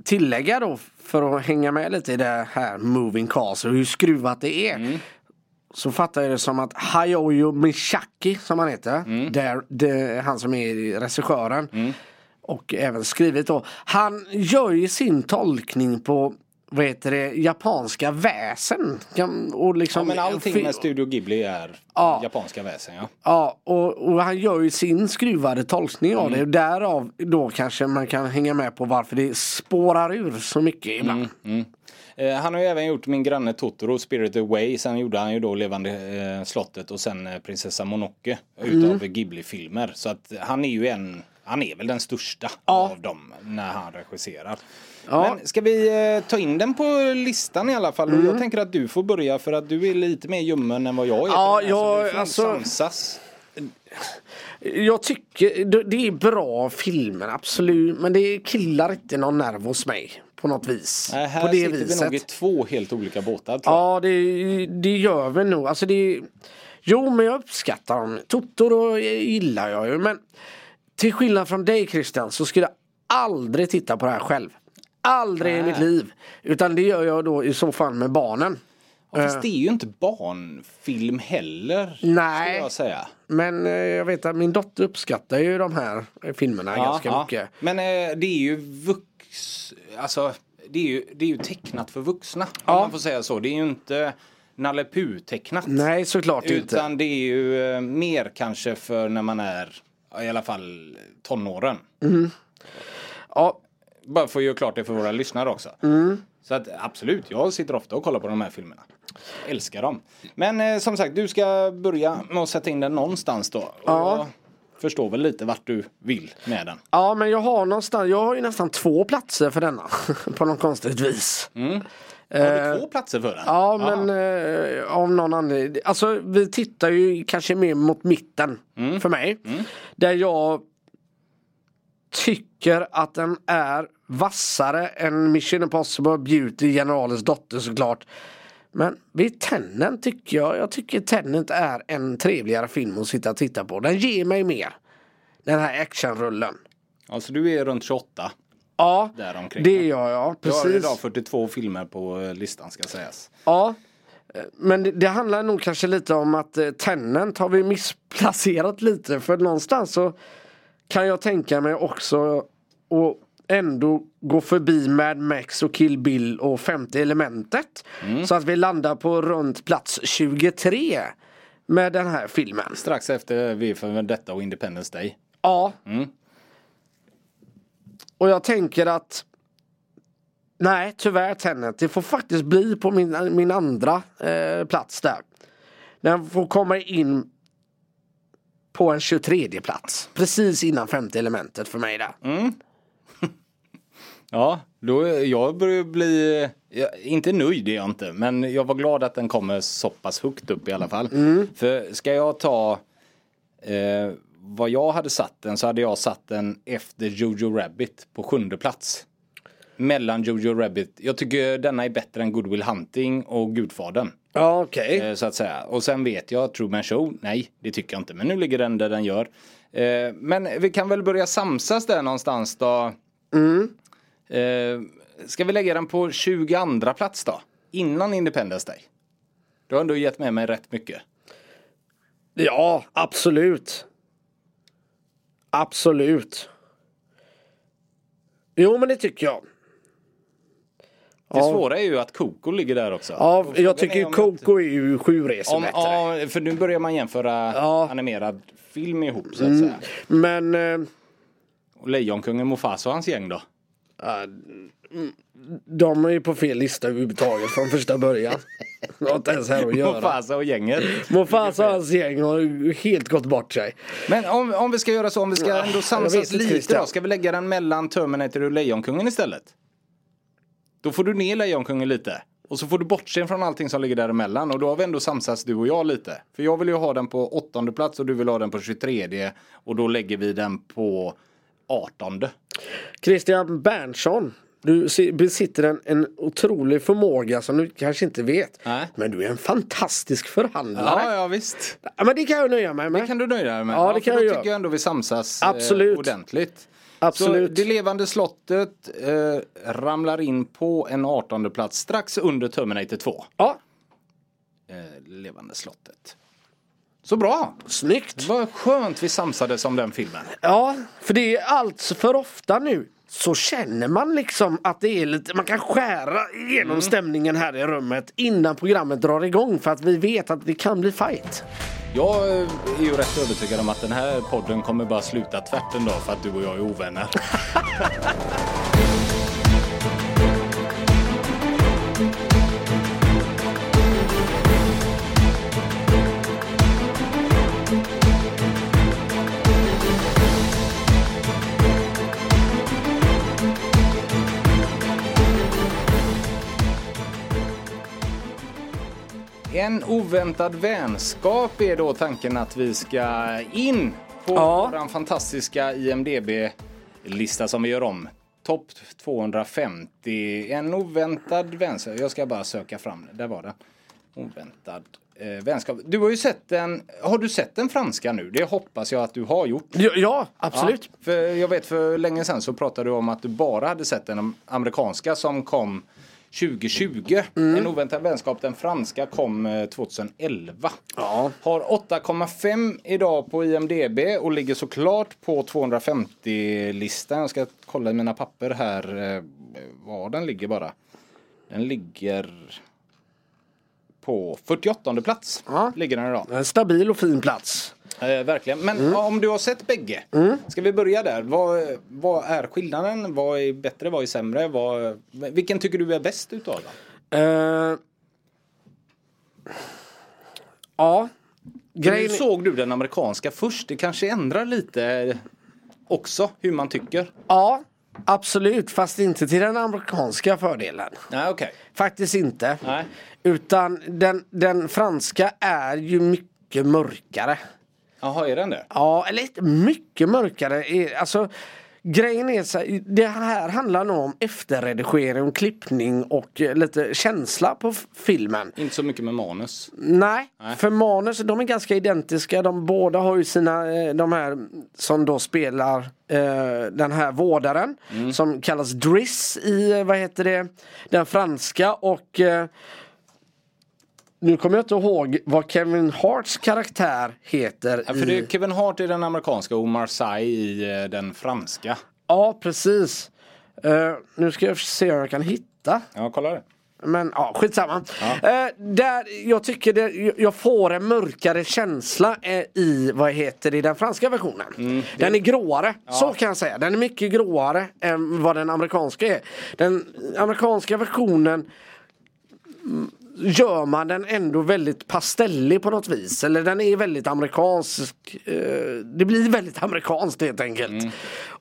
tillägga då för att hänga med lite i det här Moving och hur skruvat det är. Mm. Så fattar jag det som att Hayao Miyazaki som han heter, Mm. där, det, han som är regissören och även skrivit då. Han gör ju sin tolkning på vad heter det, japanska väsen. Och liksom, Ja, men allting med Studio Ghibli är Ja. japanska väsen. Ja. Ja, och, och han gör ju sin skruvade tolkning av Mm. det. Därav då kanske man kan hänga med på varför det spårar ur så mycket ibland. Mm. Eh, han har ju även gjort Min granne Totoro, Spirit Away. Sen gjorde han ju då Levande eh, slottet och sen eh, Prinsessa Mononoke utav Mm. Ghibli-filmer. Så att han är ju en, han är väl den största av dem när han regisserar. Ja. Men ska vi eh, ta in den på listan i alla fall? Mm. Jag tänker att du får börja för att du är lite mer ljummen än vad jag är. Ja, jag- alltså- Samsas. Jag tycker det- det är bra filmer, absolut. Men det killar inte någon nerv hos mig. På något vis. Nej, här på det sitter viset. vi nog i två helt olika båtar. Ja, det, det gör vi nog. Alltså det, jo, men jag uppskattar dem. Totoro gillar jag ju. Men till skillnad från dig Christian så skulle jag aldrig titta på det här själv. Aldrig i Nej. mitt liv. Utan det gör jag då i så fall med barnen. Ja, fast det är ju inte barnfilm heller. Nej. Jag säga. Men eh, jag vet att min dotter uppskattar ju de här eh, filmerna ganska mycket. Men eh, det är ju vux... Alltså, det är ju, det är ju tecknat för vuxna. Om Ja. man får säga så. Det är ju inte Nalle Puh-tecknat. Nej, såklart inte. Utan det är ju eh, mer kanske för när man är i alla fall tonåren. Ja, Bara för att göra klart det för våra lyssnare också. Mm. Så att absolut, jag sitter ofta och kollar på de här filmerna. Jag älskar dem. Men eh, som sagt, du ska börja med att sätta in den någonstans då. Och Ja. Förstår väl lite vart du vill med den. Ja men jag har någonstans, jag har ju nästan två platser för denna. [laughs] på något konstigt vis. Har du två platser för den? Ja men eh, av någon anledning. Alltså vi tittar ju kanske mer mot mitten för mig. Där jag tycker att den är vassare än Mission Impossible Beauty, Generalens dotter såklart. Men vid Tenet tycker jag, jag tycker Tenet är en trevligare film att sitta och titta på. Den ger mig mer. Den här actionrullen. Alltså du är runt 28. Ja, Däromkring. det gör jag. Du har Precis. idag 42 filmer på eh, listan ska sägas. Ja. Eh, Men det, det handlar nog kanske lite om att eh, Tenant har vi missplacerat lite för någonstans så kan jag tänka mig också att ändå gå förbi Mad Max och Kill Bill och femte elementet. Så att vi landar på runt plats 23 med den här filmen. Strax efter V för Vendetta och Independence Day. Ja. Mm. Och jag tänker att Nej tyvärr Tenet. Det får faktiskt bli på min, min andra eh, plats där. Den får komma in på en 23 plats. Precis innan femte elementet för mig där. Ja, då, jag börjar bli, inte nöjd är jag inte, men jag var glad att den kommer så pass högt upp i alla fall. För ska jag ta eh, vad jag hade satt den så hade jag satt den efter Jojo Rabbit på sjunde plats. Mellan Jojo Rabbit, jag tycker denna är bättre än Good Will Hunting och Gudfadern. Ja okej. Eh, Så att säga. Och sen vet jag Truman Show, nej det tycker jag inte. Men nu ligger den där den gör. Eh, Men vi kan väl börja samsas där någonstans då. Eh, Ska vi lägga den på 22 plats då? Innan Independence Day. Du har ändå gett med mig rätt mycket. Ja absolut. Absolut. Jo men det tycker jag. Det Ja. svåra är ju att Coco ligger där också. Ja, jag tycker ju Coco är ju sju resor Om, bättre. ja, för nu börjar man jämföra Ja. animerad film ihop så att säga. Men eh, Och Lejonkungen Mufasa och hans gäng då? De är ju på fel lista överhuvudtaget från första början. Det har inte ens här att göra. Mufasa och gänget. Mufasa och hans gäng har helt gått bort sig. Men om, om vi ska göra så, om vi ska ändå samsas lite Christian. då. Ska vi lägga den mellan Terminator och Lejonkungen istället? Då får du ner Lejonkungen lite. Och så får du bortse från allting som ligger däremellan. Och då har vi ändå samsats du och jag lite. För jag vill ju ha den på åttonde plats och du vill ha den på 23. Och då lägger vi den på 18. Christian Berntsson. Du besitter en, en otrolig förmåga som du kanske inte vet. Nej. Men du är en fantastisk förhandlare. Ja, ja visst. Ja, men det kan jag nöja mig med. Det kan du nöja dig med. Ja, det för kan då jag göra. tycker jag ändå vi samsas Absolut. Eh, ordentligt. Absolut. Så det levande slottet eh, ramlar in på en 18 plats strax under Terminator 2. Ja, Eh, levande slottet. Så bra! snyggt. Vad skönt vi samsades om den filmen. Ja, för det är allt för ofta nu så känner man liksom att det är lite, man kan skära igenom Mm. stämningen här i rummet innan programmet drar igång för att vi vet att det kan bli fight. Jag eh, är ju rätt övertygad om att den här podden kommer bara sluta tvärt en dag för att du och jag är ovänner. [laughs] En oväntad vänskap är då tanken att vi ska in på Ja. vår fantastiska IMDB-lista som vi gör om. Topp 250. En oväntad vänskap. Jag ska bara söka fram det. Där var den. Oväntad eh, vänskap. Du har ju sett den. Har du sett den franska nu? Det hoppas jag att du har gjort. Ja, ja absolut. Ja, för jag vet för länge sedan så pratade du om att du bara hade sett den amerikanska som kom 2020. En oväntad vänskap, den franska kom eh, 2011. Ja. Har 8,5 idag på IMDB och ligger såklart på 250-listan. Jag ska kolla i mina papper här eh, var den ligger bara. Den ligger på 48 plats. Ja. Ligger den idag. En stabil och fin plats. Eh, verkligen. Men Mm. om du har sett bägge. Ska vi börja där? Vad, vad är skillnaden? Vad är bättre? Vad är sämre? Vad, vilken tycker du är bäst utav dem? Eh, ja, Nu grejen, såg du den amerikanska först. Det kanske ändrar lite också hur man tycker. ja, absolut. Fast inte till den amerikanska fördelen. Nej, okej. Faktiskt inte. Nej. Utan den, den franska är ju mycket mörkare. Jaha, är den det? Ja, eller mycket mörkare. Alltså, grejen är så det här handlar nog om efterredigering, klippning och eh, lite känsla på filmen. Inte så mycket med manus. Nej, för manus de är ganska identiska. De båda har ju sina, eh, de här som då spelar eh, den här vårdaren som kallas Driss i, vad heter det, den franska och eh, nu kommer jag inte ihåg vad Kevin Harts karaktär heter. Ja, för i... det är Kevin Hart i den amerikanska och Marseille i eh, den franska. Ja, precis. Eh, nu ska jag se om jag kan hitta. Ja, kolla det. Men ja, skitsamma. Eh, där jag tycker det, jag får en mörkare känsla eh, i, vad heter det, den franska versionen. Den är gråare, så kan jag säga. Den är mycket gråare än vad den amerikanska är. Den amerikanska versionen mm, gör man den ändå väldigt pastellig på något vis. Eller den är väldigt amerikansk. Eh, det blir väldigt amerikanskt helt enkelt.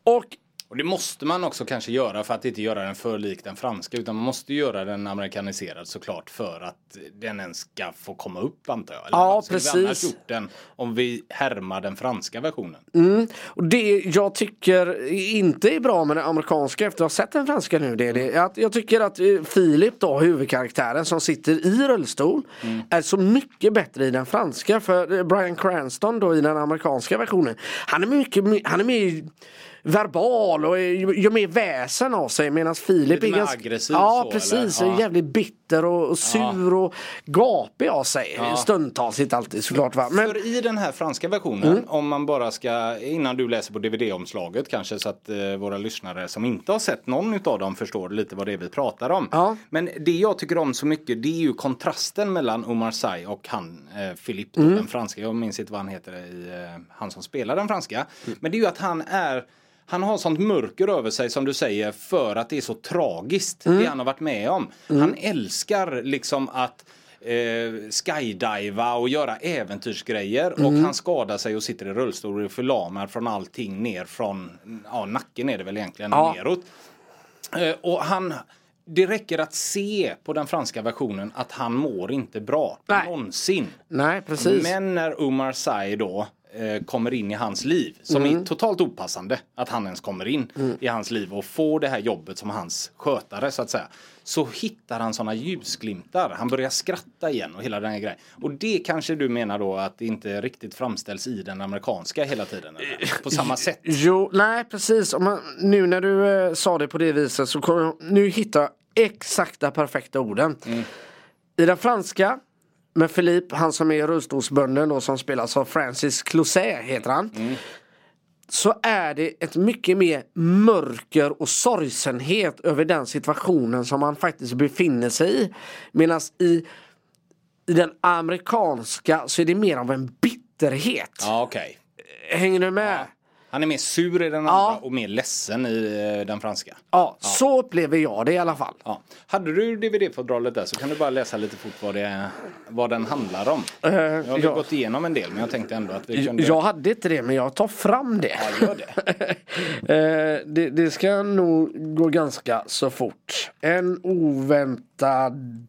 Och Och det måste man också kanske göra för att inte göra den för lik den franska. Utan man måste göra den amerikaniserad såklart för att den ens ska få komma upp antar jag. Eller Ja, skulle vi annars precis. gjort den om vi härmar den franska versionen? Och det jag tycker inte är bra med den amerikanska efter att ha sett den franska nu det är det att jag tycker att eh, Filip då, huvudkaraktären som sitter i rullstol är så mycket bättre i den franska för eh, Brian Cranston då i den amerikanska versionen han är mycket han är mer verbal och gör mer väsen av sig medan Filip är ganska aggressiv Ja så, precis, Ja. jävligt bitter och, och sur och gapig av sig Ja. stundtals, inte alltid såklart va. Men, För i den här franska versionen, Mm. om man bara ska, innan du läser på DVD-omslaget kanske så att eh, våra lyssnare som inte har sett någon av dem förstår lite vad det är vi pratar om. Ja. Men det jag tycker om så mycket det är ju kontrasten mellan Omar Sy och han eh, Philippe, Mm. den franska, jag minns inte vad han heter i, eh, han som spelar den franska. Men det är ju att han är han har sånt mörker över sig som du säger för att det är så tragiskt det han har varit med om. Han älskar liksom att eh, skydiva och göra äventyrsgrejer och han skadar sig och sitter i rullstol och är förlamad från allting ner från ja, nacken är det väl egentligen Ja. neråt. Eh, och han det räcker att se på den franska versionen att han mår inte bra. Nej. Någonsin. nej precis. Men när Omar Sy då eh, kommer in i hans liv, som Mm. är totalt opassande att han ens kommer in i hans liv och får det här jobbet som hans skötare så att säga. Så hittar han sådana ljusglimtar. Han börjar skratta igen och hela den här grejen. Och det kanske du menar då att det inte riktigt framställs i den amerikanska hela tiden? Eller? På samma sätt? Jo, nej precis. Om man, nu när du eh, sa det på det viset så kommer jag nu hitta exakta perfekta orden. I den franska med Philippe, han som är rullstolsbunden och som spelas av Francis Closet heter han. Så är det ett mycket mer mörker och sorgsenhet över den situationen som han faktiskt befinner sig i. Medan i, i den amerikanska så är det mer av en bitterhet. Ja, okej. Hänger du med? Han är mer sur i den andra Ja. och mer ledsen i eh, den franska. Ja, så upplever jag det i alla fall. Ja. Hade du DVD-fodralet där så kan du bara läsa lite fort vad, det vad den handlar om. jag har Eh, ja. gått igenom en del men jag tänkte ändå att vi kunde... Jag hade inte det men jag tar fram det. Ja, gör det. [laughs] Eh, det, det ska nog gå ganska så fort. En oväntad...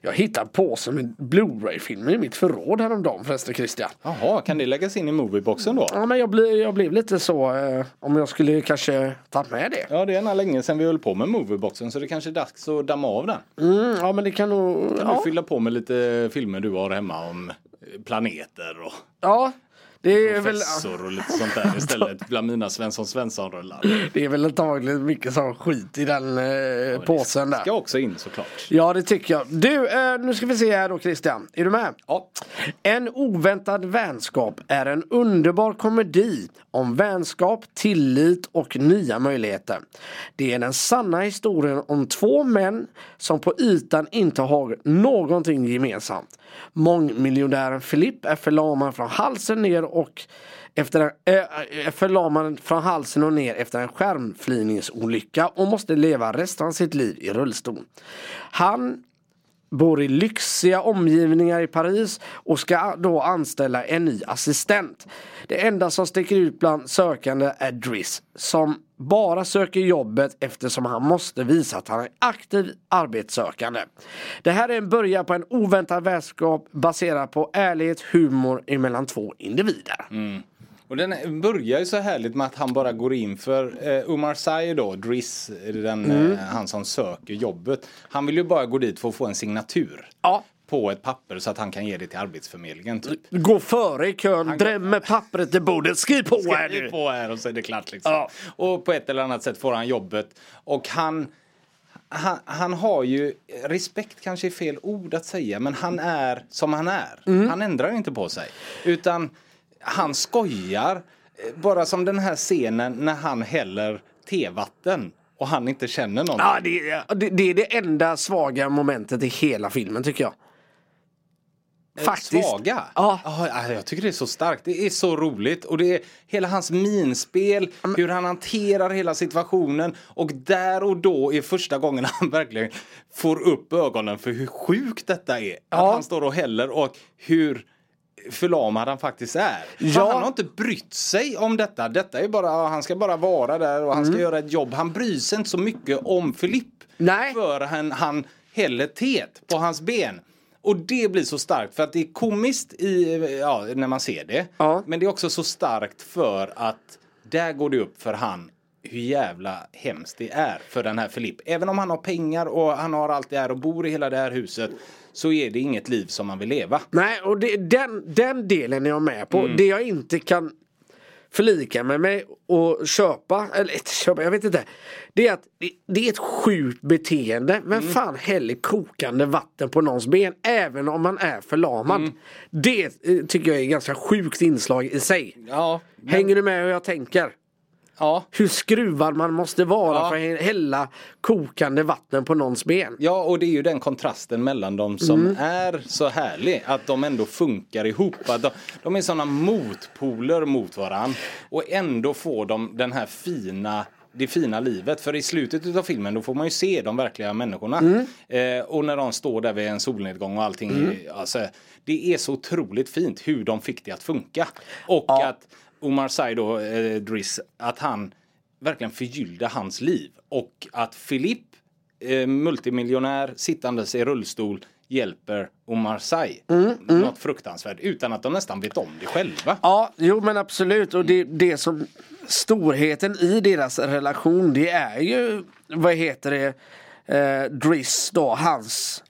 Jag hittade på som en Blu-ray-film i mitt förråd häromdagen förresten Christian. Jaha, kan det läggas in i movieboxen då? Ja men jag blev, jag blev lite så eh, om jag skulle kanske tagit med det. Ja, det är nog länge sedan vi höll på med movieboxen så det kanske är dags att damma av den. Mm, ja men det kan nog... Kan Ja, du fylla på med lite filmer du har hemma om eh, planeter och ja det är väl... professor och lite sånt där istället [laughs] bland mina Svensson Svensson-rullar. Det är väl antagligen mycket sån skit i den eh, påsen där. Ska också in såklart. Ja det tycker jag. Du, eh, nu ska vi se här då Christian. Är du med? Ja. En oväntad vänskap är en underbar komedi om vänskap, tillit och nya möjligheter. Det är den sanna historien om två män som på ytan inte har någonting gemensamt. Mångmiljonären Filipp är förlamad från halsen ner och efter en, äh, är förlamad från halsen och ner efter en skärmflygningsolycka och måste leva resten av sitt liv i rullstol. Han bor i lyxiga omgivningar i Paris och ska då anställa en ny assistent. Det enda som sticker ut bland sökande är Driss som bara söker jobbet eftersom han måste visa att han är aktiv arbetssökande. Det här är en början på en oväntad vänskap baserad på ärlighet, humor emellan två individer. Och den börjar ju så härligt med att han bara går in för eh, Umar Say då, Driss, den, eh, han som söker jobbet. Han vill ju bara gå dit för att få en signatur. Ja. På ett papper så att han kan ge det till Arbetsförmedlingen. Typ. Gå före i kön, drämmer pappret i bordet, skriv på här Skriv nu! på här och så är det klart liksom. Ja. Och på ett eller annat sätt får han jobbet. Och han, han, han har ju, respekt kanske är fel ord att säga, men han är som han är. Mm. Han ändrar inte på sig. Utan han skojar. Eh, Bara som den här scenen när han häller tevatten och han inte känner någonting. Ja, det, det, det är det enda svaga momentet i hela filmen tycker jag. Faktiskt. Svaga? Ja. ja. Jag tycker det är så starkt. Det är så roligt. Och det är hela hans minspel, hur han hanterar hela situationen. Och där och då är första gången [laughs] han verkligen får upp ögonen för hur sjukt detta är. Ja. Att han står och häller och hur förlamad han faktiskt är. Ja. Han har inte brytt sig om detta. Detta är bara, han ska bara vara där och han ska göra ett jobb. Han bryr sig inte så mycket om Filipp. Nej. För han, han häller teet på hans ben. Och det blir så starkt för att det är komiskt i, ja, när man ser det. Ja. Men det är också så starkt för att där går det upp för han hur jävla hemskt det är för den här Filipp. Även om han har pengar och han har allt det här och bor i hela det här huset så är det inget liv som man vill leva. Nej, och det, den, den delen är jag med på. Det jag inte kan förlika med mig och köpa, eller inte köpa, jag vet inte. Det är att det, är ett sjukt beteende. Vem fan häller kokande vatten på någons ben även om man är förlamad? Det eh, tycker jag är ett ganska sjukt inslag i sig. Ja, Hänger du med hur jag tänker? Ja. Hur skruvad man måste vara Ja. för att hälla kokande vatten på någons ben. Ja, och det är ju den kontrasten mellan dem som Mm. är så härlig. Att de ändå funkar ihop. Att de, de är sådana motpoler mot varann. Och ändå får de den här fina det fina livet. För i slutet av filmen då får man ju se de verkliga människorna. Mm. Eh, och när de står där vid en solnedgång och allting. Alltså, det är så otroligt fint hur de fick det att funka. Och att Omar Sy då, eh, Driss, att han verkligen förgyllde hans liv. Och att Philipp eh, multimiljonär sittandes i rullstol hjälper Omar Sy. Något fruktansvärt utan att de nästan vet om det själva. Ja, jo men absolut. Och det, det som storheten i deras relation det är ju, vad heter det, eh, Driss då, hans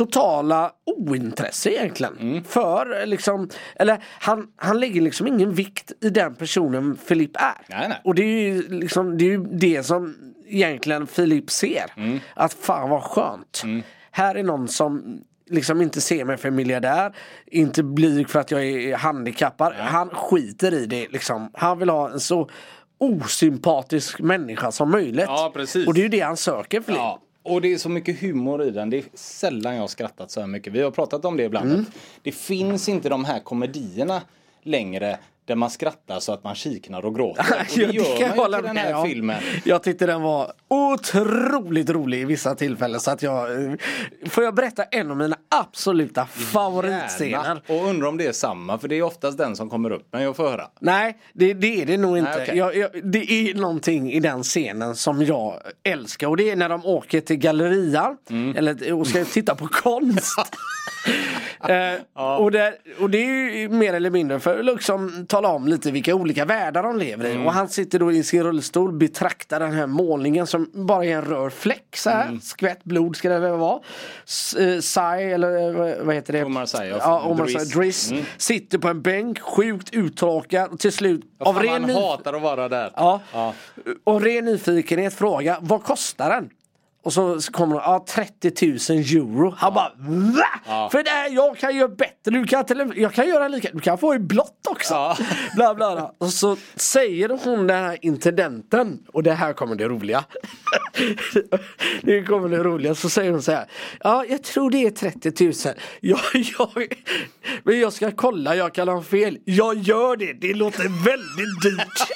totala ointresse egentligen. Mm. För liksom, eller han, han lägger liksom ingen vikt i den personen Filip är. Nej, nej. Och det är ju liksom, det är ju det som egentligen Filip ser. Mm. Att fan vad skönt. Här är någon som liksom inte ser mig för miljardär, inte blyg för att jag är handikappad. Han skiter i det liksom. Han vill ha en så osympatisk människa som möjligt. Ja. Och det är ju det han söker Filip. Ja, och det är så mycket humor i den. Det är sällan jag har skrattat så här mycket. Vi har pratat om det ibland. Mm. Det finns inte de här komedierna längre där man skrattar så att man kiknar och gråter. [laughs] Och det gör man ju till den med här om. filmen. Jag tyckte den var otroligt rolig i vissa tillfällen så att jag eh, Får jag berätta en av mina absoluta favoritscener? Och undrar om det är samma, för det är oftast den som kommer upp. Men jag får höra. Nej, det, det är det nog inte. Nej, okej. jag, jag, det är någonting i den scenen som jag älskar och det är när de åker till gallerian Mm. eller, och ska titta på konst. [laughs] eh, och, det, och det är ju mer eller mindre för att liksom tala om lite vilka olika världar de lever i. Mm. Och han sitter då i sin rullstol, betraktar den här målningen som bara är en röd fläck så här. Mm. Skvätt blod ska det väl vara. Eh, Sai, eller eh, vad- heter det? Omar Sy, ja. Omar Driss. Driss. Mm. Sitter på en bänk, sjukt uttråkad och till slut av ren, nyf- hatar att vara där. ja, Ja. och ren nyfikenhet fråga vad kostar den? Och så kommer de, ja 30 000 euro. Han bara VA? För det här, jag kan göra bättre, du kan till, jag kan göra lika, du kan få i blått också. Ja. [laughs] Bla, bla, bla. Och så säger hon den här intendenten, och det här kommer det roliga. [laughs] det kommer det roliga, så säger hon så här. Ja, jag tror det är 30 000. Ja, [laughs] jag, men jag ska kolla, jag kan ha fel. Jag gör det, det låter väldigt dyrt.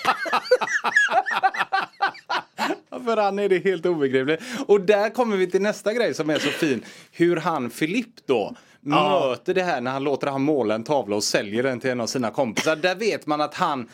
[laughs] för han är det helt obegripligt. Och där kommer vi till nästa grej som är så fin. Hur han, Filipp då, möter det här när han låter han måla en tavla och säljer den till en av sina kompisar. Där vet man att han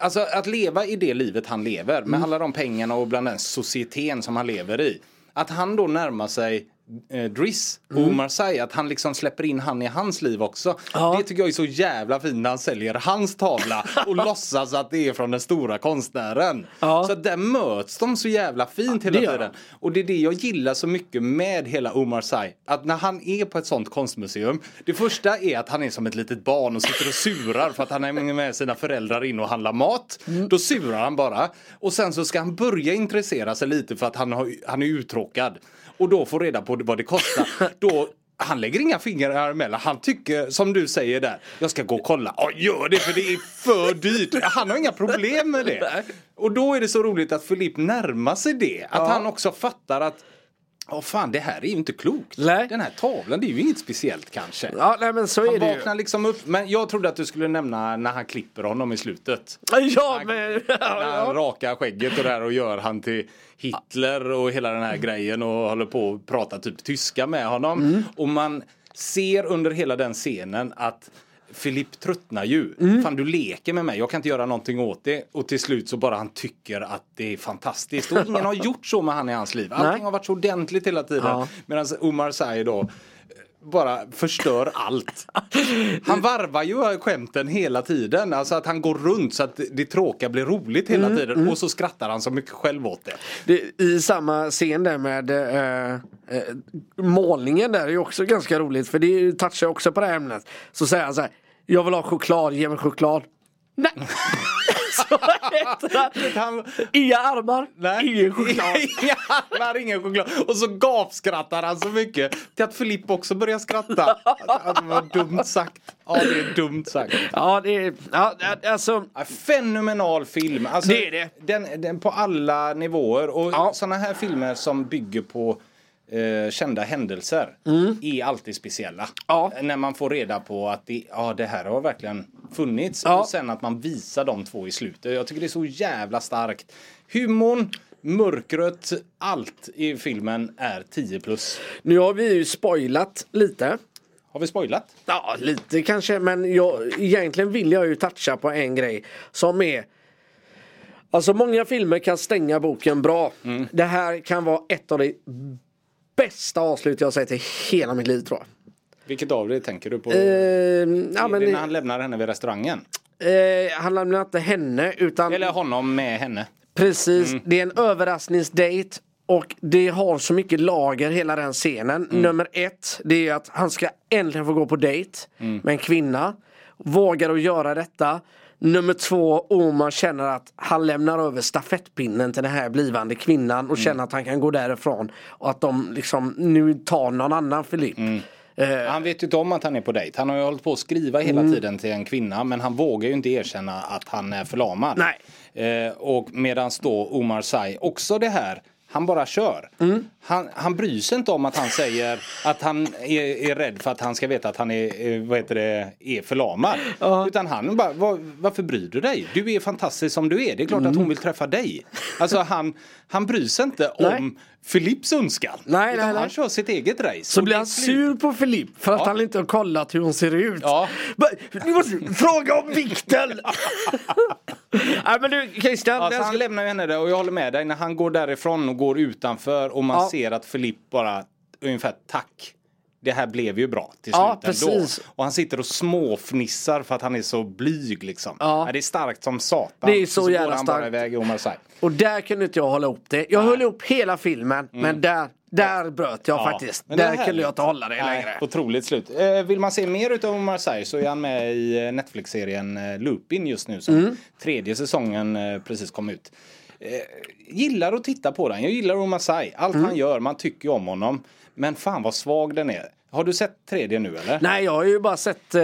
Alltså att leva i det livet han lever med alla de pengarna och bland den societeten som han lever i. Att han då närmar sig eh, Driss och Omar Sy, att han liksom släpper in han i hans liv också. Ja. Det tycker jag är så jävla fint när han säljer hans tavla och [laughs] låtsas att det är från den stora konstnären. Ja. Så där möts de så jävla fint hela det gör tiden. Och det är det jag gillar så mycket med hela Omar Sy. Att när han är på ett sånt konstmuseum. Det första är att han är som ett litet barn och sitter och surar för att han är med sina föräldrar in och handlar mat. Då surar han bara. Och sen så ska han börja intressera sig lite för att han, har, han är uttråkad. Och då får reda på vad det kostar. [laughs] Då han lägger inga fingrar emellan. Han tycker, som du säger där, jag ska gå och kolla. Ja, gör det för det är för dyrt. Han har inga problem med det. Och då är det så roligt att Filip närmar sig det. Att han också fattar att Åh fan, det här är ju inte klokt. Nej. Den här tavlan, det är ju inget speciellt kanske. Ja, nej men så är Han det ju. vaknar liksom upp. Men jag trodde att du skulle nämna när han klipper honom i slutet. Ja, men... [laughs] När han Ja, rakar skägget och där och gör han till Hitler och hela den här grejen och håller på att prata typ tyska med honom. Mm. Och man ser under hela den scenen att Filip tröttnar ju. Mm. Fan du leker med mig, jag kan inte göra någonting åt det. Och till slut så bara han tycker att det är fantastiskt. Och ingen har [laughs] gjort så med han i hans liv. Allting Nej. har varit så ordentligt hela tiden. Ja. Medan Omar Sy då bara förstör allt. [laughs] Han varvar ju skämten hela tiden. Alltså att han går runt så att det tråkiga blir roligt hela tiden. Och så skrattar han så mycket själv åt det. Det, I samma scen där med eh, eh, målningen där är ju också ganska roligt för det touchar också på det här ämnet. Så säger han så här, jag vill ha choklad, ge mig choklad. Nej! [laughs] så heter han. Inga armar, ingen choklad. [laughs] Inga armar, ingen choklad. Och så gapskrattar han så mycket till att Filip också börjar skratta. Att, att det var dumt sagt. Ja, det är dumt sagt. Ja, det är, ja, alltså. Fenomenal film. Alltså, Det är det. Den, den på alla nivåer. Och Ja. sådana här filmer som bygger på eh, kända händelser är alltid speciella. Mm. Ja. När man får reda på att det, ja, det här har verkligen funnits. Ja. Och sen att man visar de två i slutet. Jag tycker det är så jävla starkt. Humorn, mörkret, allt i filmen är 10 plus. Nu har vi ju spoilat lite. Har vi spoilat? Ja, lite kanske, men jag, egentligen vill jag ju toucha på en grej som är Alltså många filmer kan stänga boken bra. Det här kan vara ett av de bästa avslut jag sett i hela mitt liv tror jag. Vilket av det tänker du på? Eh, ja, men, när han lämnar henne vid restaurangen? eh, han lämnar inte henne utan Eller honom med henne? Precis, det är en överraskningsdate och det har så mycket lager hela den scenen. Nummer ett, det är att han ska äntligen få gå på dejt med en kvinna. Vågar att göra detta. Nummer två, Omar känner att han lämnar över stafettpinnen till den här blivande kvinnan och känner att han kan gå därifrån. Och att de liksom nu tar någon annan Filip. Eh, Han vet ju inte om att han är på dejt. Han har ju hållit på att skriva hela Mm. tiden till en kvinna men han vågar ju inte erkänna att han är förlamad. Nej. Eh, och medan då Omar Sy också det här han bara kör. Mm. Han, han bryr sig inte om att han säger att han är, är rädd för att han ska veta att han är, eh, vad heter det, är förlamad. Utan han bara, "Var- varför bryr du dig? Du är fantastisk som du är. Det är klart att hon vill träffa dig. Alltså han, han bryr sig inte Mm. Nej. om Philips önskan. Nej, utan nej, nej. Han kör sitt eget race. Så blir han sur på Filip för att Ja. han inte har kollat hur hon ser ut. Ja. Ni måste fråga om vikten! [laughs] Nej men du Christian, Alltså, jag han lämnar ju henne där och jag håller med dig. När han går därifrån och går utanför och man Ja. Ser att Filip bara ungefär tack. Det här blev ju bra till Ja, slut ändå. precis. Och han sitter och småfnissar för att han är så blyg liksom. Ja. det är starkt som satan. Det är så Och jävla bara starkt. iväg. Och där kunde inte jag hålla ihop det. Jag höll ihop hela filmen men där, där bröt jag faktiskt. Mm. det är Där kunde jag inte hålla det Nej, längre. Otroligt slut. Eh, vill man se mer utav Omar Sy så är han med i eh, Netflix-serien eh, Lupin just nu som Mm. tredje säsongen eh, precis kom ut. Eh, gillar att titta på den. Jag gillar Omar Sy. Allt Mm. han gör, man tycker om honom. Men fan vad svag den är. Har du sett tredje nu eller? Nej jag har ju bara sett eh,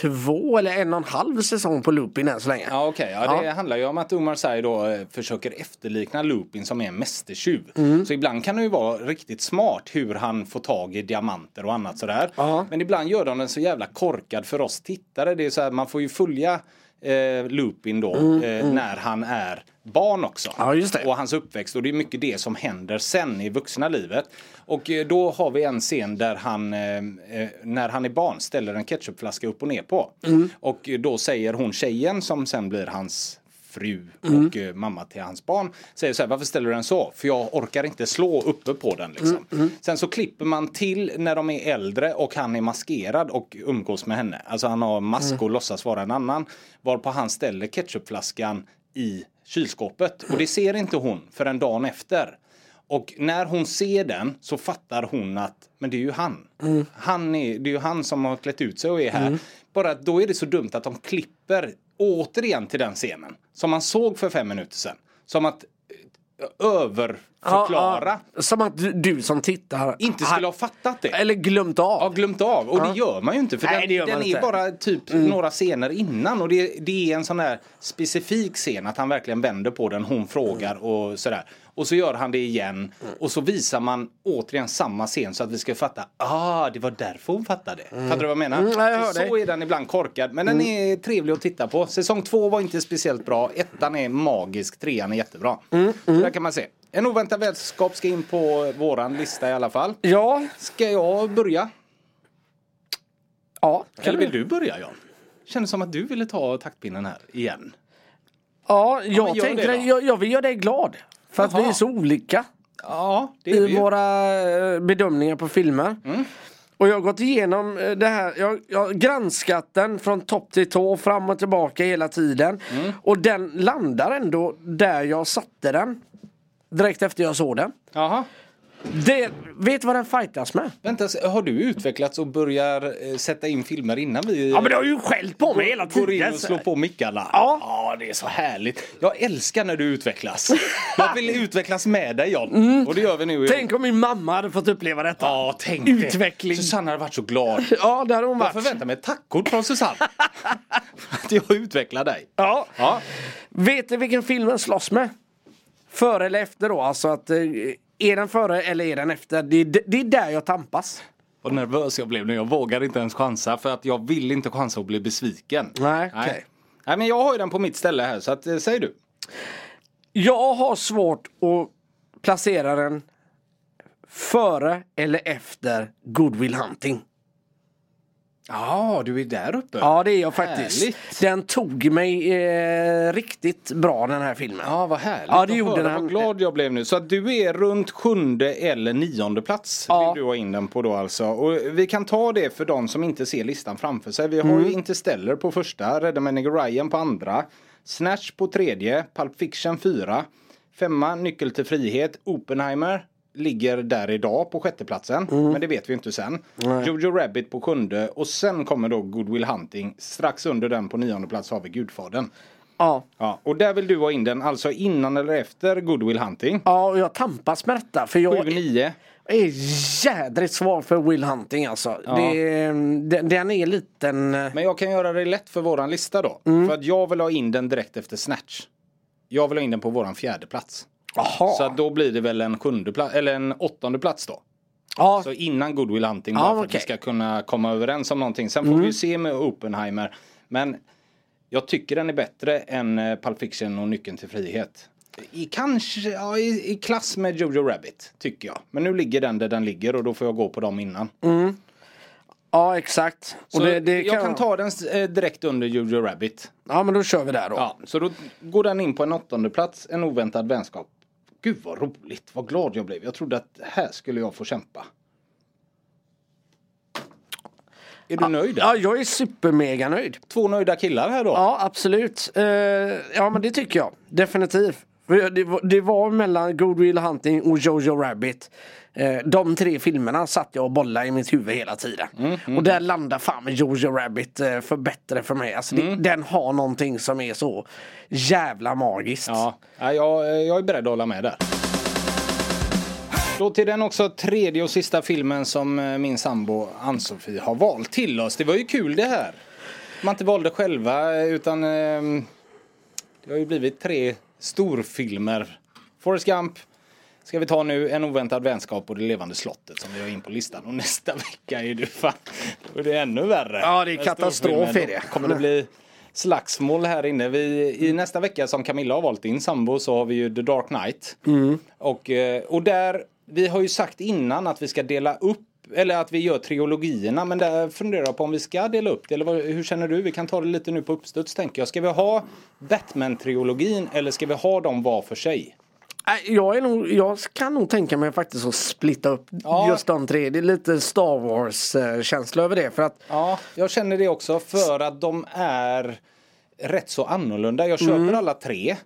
två eller en och en halv säsong på Lupin än så länge. Ja okej, ja, det Ja. handlar ju om att Omar Sy då eh, försöker efterlikna Lupin som är en mästertjuv. Mm. Så ibland kan det ju vara riktigt smart hur han får tag i diamanter och annat sådär. Ja. Men ibland gör de den så jävla korkad för oss tittare. Det är så här, man får ju följa eh, Lupin då Mm, eh, när han är barn också. Ja. Och hans uppväxt och det är mycket det som händer sen i vuxna livet. Och eh, då har vi en scen där han, eh, eh, när han är barn, ställer en ketchupflaska upp och ner på. Mm. Och då säger hon tjejen som sen blir hans fru Mm. och eh, mamma till hans barn. Säger så här, varför ställer du den så? För jag orkar inte slå uppe på den liksom. Mm, Sen så klipper man till när de är äldre och han är maskerad och umgås med henne. Alltså han har mask Mm. och låtsas vara en annan. Varpå han ställer ketchupflaskan i kylskåpet. Och det ser inte hon förrän dagen efter. Och när hon ser den så fattar hon att men det är ju han. han är, det är ju han som har klätt ut sig och är här. Bara att då är det så dumt att de klipper återigen till den scenen. Som man såg för fem minuter sedan. Som att överförklara. Ja, ja. Som att du, du som tittar Inte skulle ha fattat det. Eller glömt av. Ja, glömt av. Och det gör man ju inte. För Nej, den, den är inte. Mm. bara typ några scener innan. Och det, det är en sån där specifik scen att han verkligen vänder på den. Hon frågar Mm. och sådär. Och så gör han det igen. Och så visar man återigen samma scen så att vi ska fatta. Ah, det var därför hon fattade. Fattar du vad jag menar? Mm, ja, jag så, dig. är den ibland korkad. Men den är trevlig att titta på. Säsong två var inte speciellt bra. Ettan är magisk. Trean är jättebra. Mm, Så där kan man se. En oväntad vänskap ska in på våran lista i alla fall. Ja, Ska jag börja? ja. Eller vill du börja Jan? Kändes som att du ville ta taktpinnen här igen. Ja, jag gör tänker jag, jag vill göra dig glad. För att Jaha. vi är så olika Ja, det är i ju. våra eh, bedömningar på filmer. Mm. Och jag har gått igenom eh, det här, jag, jag har granskat den från topp till tå, fram och tillbaka hela tiden. Mm. Och den landar ändå där jag satte den. Direkt efter jag såg den. Jaha. Det, vet vad den fightas med? Vänta, har du utvecklats och börjar eh, sätta in filmer innan vi Ja men du har ju skällt på mig hela går in tiden. och slår på mickarna? Ja. ja, det är så härligt. Jag älskar när du utvecklas. Jag vill [laughs] utvecklas med dig John. Och det gör vi nu. Mm. Tänk om min mamma hade fått uppleva detta. Ja, tänk Utveckling. det. Susanne hade varit så glad. [laughs] Ja, där har hon Jag varit. förväntar mig ett tackkort från Susanne. [laughs] Att jag utvecklar dig. Ja. Ja. Vet du vilken film den slåss med? Före eller efter då? Alltså att eh, är den före eller är den efter? Det, är- det är där jag tampas. Vad nervös jag blev nu. Jag vågar inte ens chansa för att jag vill inte chansa och bli besviken. Nej, okej. Nej men jag har ju den på mitt ställe här så att, eh, säg du. Jag har svårt att placera den före eller efter Good Will Hunting. Ja, du är där uppe. Ja, det är jag faktiskt. Härligt. Den tog mig eh, riktigt bra den här filmen. Ja, vad härligt. Ja, det gjorde den. Vad glad jag blev nu. Så att du är runt sjunde eller nionde plats. Ja. Vill du ha in den på då alltså. Och vi kan ta det för de som inte ser listan framför sig. Vi har Mm. ju Interstellar på första, Människa Ryan på andra, Snatch på tredje, Pulp Fiction fyra, femma Nyckel till frihet, Oppenheimer ligger där idag på sjätteplatsen. Mm. Men det vet vi inte sen. Jojo Rabbit på sjunde och sen kommer då Good Will Hunting. Strax under den på nionde plats har vi Gudfadern. Ja. Ja, och där vill du ha in den, alltså innan eller efter Good Will Hunting? ja, och jag tampas med detta. För jag 7-9. är jädrigt svår för Will Hunting alltså. Det, den, den är liten... Men jag kan göra det lätt för våran lista då. Mm. För att jag vill ha in den direkt efter Snatch. Jag vill ha in den på våran fjärde plats. Jaha. Så att då blir det väl en sjunde plats, eller en åttonde plats då. ja, Så innan Good Will Hunting Ja, bara för att okej. vi ska kunna komma överens om någonting. Sen får vi ju se med Oppenheimer. Men jag tycker den är bättre än eh, Pulp Fiction och Nyckeln till frihet. I, kanske, ja, i, i klass med Jojo Rabbit, tycker jag. Men nu ligger den där den ligger och då får jag gå på dem innan. ja, exakt. Och Så det, det jag kan ta den eh, direkt under Jojo Rabbit. Ja, men då kör vi där då. Ja, så då går den in på en åttonde plats, en oväntad vänskap. Gud vad roligt, vad glad jag blev. Jag trodde att här skulle jag få kämpa. Är du nöjd? Ja, jag är supermega nöjd. Två nöjda killar här då. Ja, absolut. Eh, ja, men det tycker jag. Definitivt. Det var, mellan Good Will Hunting och Jojo Rabbit. Eh, de tre filmerna satt jag och bollade i mitt huvud hela tiden. Mm, Och där landar fan med Jojo Rabbit eh, för bättre för mig. Alltså, det, Mm. Den har någonting som är så jävla magiskt. Ja, ja, jag, jag är beredd att hålla med där. Då till den också tredje och sista filmen som eh, min sambo Ann-Sofie har valt till oss. Det var ju kul det här. Man inte valde själva eh, utan eh, det har ju blivit tre storfilmer. Forrest Gump ska vi ta nu, En oväntad vänskap och Det levande slottet som vi har in på listan. Och nästa [laughs] vecka är det fan, då är det ännu värre. Ja, det är katastrof, är det. Kommer det bli slagsmål här inne. Vi, I nästa vecka som Camilla har valt in sambo så har vi ju The Dark Knight. Och, eh, och där, vi har ju sagt innan att vi ska dela upp eller att vi gör trilogierna men där funderar jag på om vi ska dela upp det eller vad, hur känner du? Vi kan ta det lite nu på uppstuds tänker jag. Ska vi ha Batman-trilogin eller ska vi ha dem var för sig? Jag, är nog, jag kan nog tänka mig faktiskt att splitta upp Ja. just de tre. Det är lite Star Wars-känsla över det. För att Ja, jag känner det också för att de är rätt så annorlunda. Jag köper alla tre.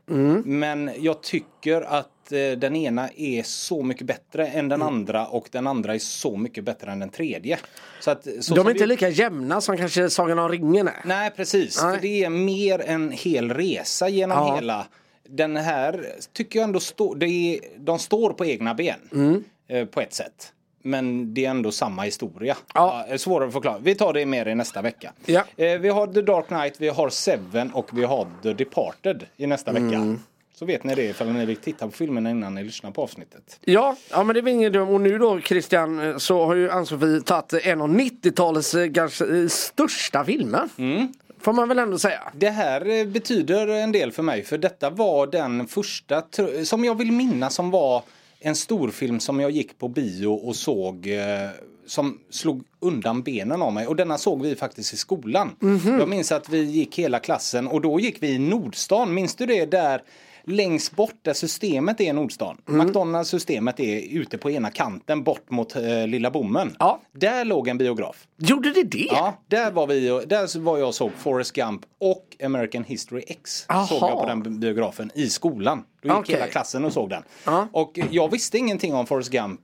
Men jag tycker att eh, den ena är så mycket bättre än den andra och den andra är så mycket bättre än den tredje. Så att, så de är inte vi- lika jämna som kanske Sagan om ringen är. Nej precis, Nej. det är mer en hel resa genom Ja. hela. Den här tycker jag ändå det är, de står på egna ben. Mm. Eh, på ett sätt. Men det är ändå samma historia. Ja. Ja, svårare att förklara. Vi tar det mer i nästa vecka. Ja. Eh, vi har The Dark Knight, vi har Seven och vi har The Departed i nästa Mm. vecka. Så vet ni det ifall ni vill titta på filmerna innan ni lyssnar på avsnittet. Ja, ja men det är väl ingen dum. Och nu då Christian eh, så har ju Ann-Sofie tagit en av 90-talets eh, kanske eh, största filmer. Mm. Får man väl ändå säga. Det här eh, betyder en del för mig för detta var den första som jag vill minnas som var en storfilm som jag gick på bio och såg eh, som slog undan benen av mig och denna såg vi faktiskt i skolan. Jag minns att vi gick hela klassen och då gick vi i Nordstan. Minns du det där längst bort där systemet är i Nordstan? McDonalds systemet är ute på ena kanten bort mot eh, Lilla Bommen. Ja. Där låg en biograf. Gjorde det det? Ja, där var vi där var jag och såg Forrest Gump och American History X. Aha. Såg jag på den biografen i skolan. Då gick Okej. hela klassen och såg den. Ja. Och jag visste ingenting om Forrest Gump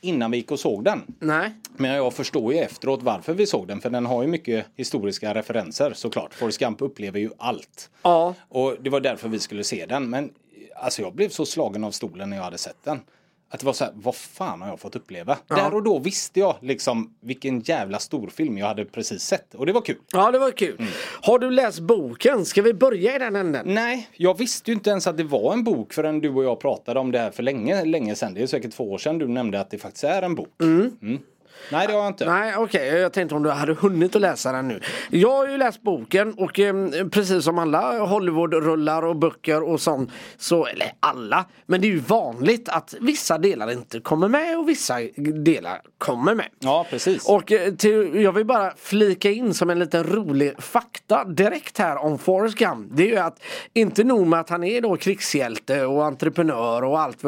innan vi gick och såg den. Nej. Men jag förstår ju efteråt varför vi såg den för den har ju mycket historiska referenser såklart. Forrest Gump upplever ju allt. Ja. Och det var därför vi skulle se den. Men alltså jag blev så slagen av stolen när jag hade sett den. Att det var så här, vad fan har jag fått uppleva? Där och då visste jag liksom vilken jävla storfilm jag hade precis sett. Och det var kul. Ja, det var kul. Mm. Har du läst boken? Ska vi börja i den änden? Nej, jag visste ju inte ens att det var en bok förrän du och jag pratade om det här för länge, länge sedan. Det är säkert två år sedan du nämnde att det faktiskt är en bok. Mm. Nej, det har jag inte. Nej, okej. Jag tänkte om du hade hunnit att läsa den nu. Jag har ju läst boken och eh, precis som alla Hollywood-rullar och böcker och sånt, så, eller alla, men det är ju vanligt att vissa delar inte kommer med och vissa delar kommer med. Ja, precis. Och eh, till, jag vill bara flika in som en liten rolig fakta direkt här om Forrest Gump. Det är ju att inte nog med att han är då krigshjälte och entreprenör och allt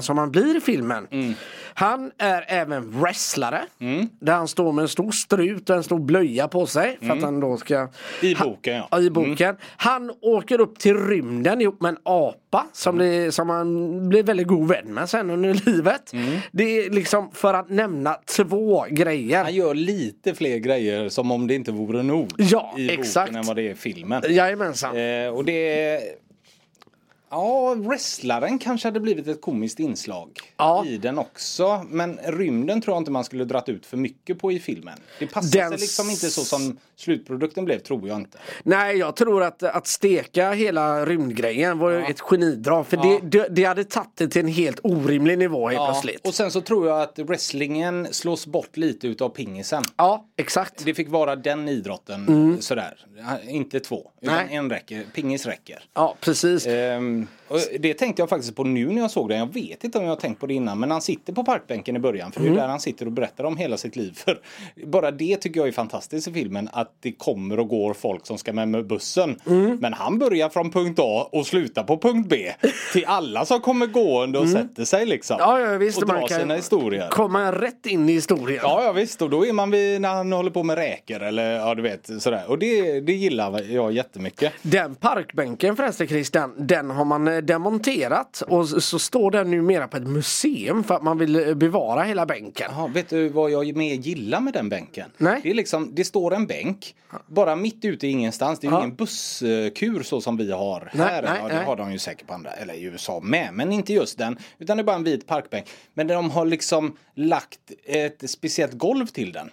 som han blir i filmen. Mm. Han är även wrestlare. Där han står med en stor strut och en stor blöja på sig. För att han då ska... Mm. I boken, ja. Ja, i boken. Han åker upp till rymden ihop med en apa som, Mm. det, som han blir väldigt god vän med sen under livet. Mm. Det är liksom för att nämna två grejer. Han gör lite fler grejer som om det inte vore nog Ja, i exakt. boken än vad det är i filmen. Jajamensan. Eh, och det är... Ja, wrestlaren kanske hade blivit ett komiskt inslag Ja. i den också. Men rymden tror jag inte man skulle dratt ut för mycket på i filmen. Det passar Den sig liksom inte så som slutprodukten blev, tror jag inte. Nej, jag tror att, att steka hela rymdgrejen var ju ett genidrag. För Ja. det, det, hade tagit det till en helt orimlig nivå helt plötsligt. och sen så tror jag att wrestlingen slås bort lite utav pingisen. Ja, exakt. Det fick vara den idrotten sådär. Inte två, utan Mm. Nej. en räcker. Pingis räcker. Ja, precis. Ehm, och det tänkte jag faktiskt på nu när jag såg den. Jag vet inte om jag har tänkt på det innan. Men han sitter på parkbänken i början. För Mm. det är där han sitter och berättar om hela sitt liv. [laughs] För bara det tycker jag är fantastiskt i filmen. Att det kommer och går folk som ska med med bussen. Mm. Men han börjar från punkt A och slutar på punkt B. Till alla som kommer gående och sätter sig liksom. Mm. Ja, ja visst. och drar sina historier. komma rätt in i historien. Ja, ja visst. Och då är man vid när han håller på med räkor eller ja du vet sådär. Och det, det gillar jag jättemycket. Den parkbänken förresten Christian, den har man eh, demonterat och så står den numera på ett museum för att man vill eh, bevara hela bänken. Jaha, vet du vad jag mer gillar med den bänken? Nej. Det är liksom, det står en bänk bara mitt ute i ingenstans. Det är ju Ja. ingen busskur så som vi har Nej, här. nej, ja, det nej. har de ju säkert på andra, eller i USA med, men inte just den. Utan det är bara en vit parkbänk. Men de har liksom lagt ett speciellt golv till den.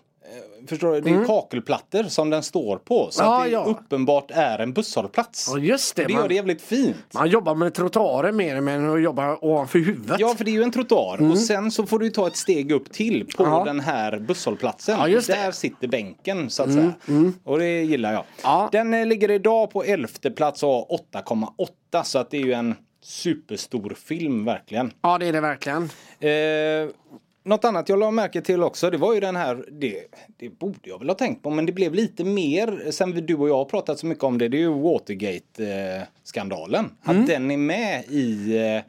Förstår du, det är kakelplattor som den står på. Så Mm. Ja, att det ja. uppenbart är en busshållplats. Ja, just det. det gör Man, det jävligt fint. man jobbar med trottoarer mer än att jobba ovanför huvudet. Ja, för det är ju en trottoar och sen så får du ta ett steg upp till på Mm. Ja. den här busshållplatsen. Ja, det. Där sitter bänken så att säga. Och det gillar jag. Ja. Den eh, ligger idag på elfte plats och har 8,8 så att det är ju en superstor film verkligen. Ja, det är det verkligen. Eh, något annat jag la märke till också, det var ju den här, det, det borde jag väl ha tänkt på, men det blev lite mer sen du och jag har pratat så mycket om det, det är ju Watergate-skandalen. Mm. Att den är med i, eh,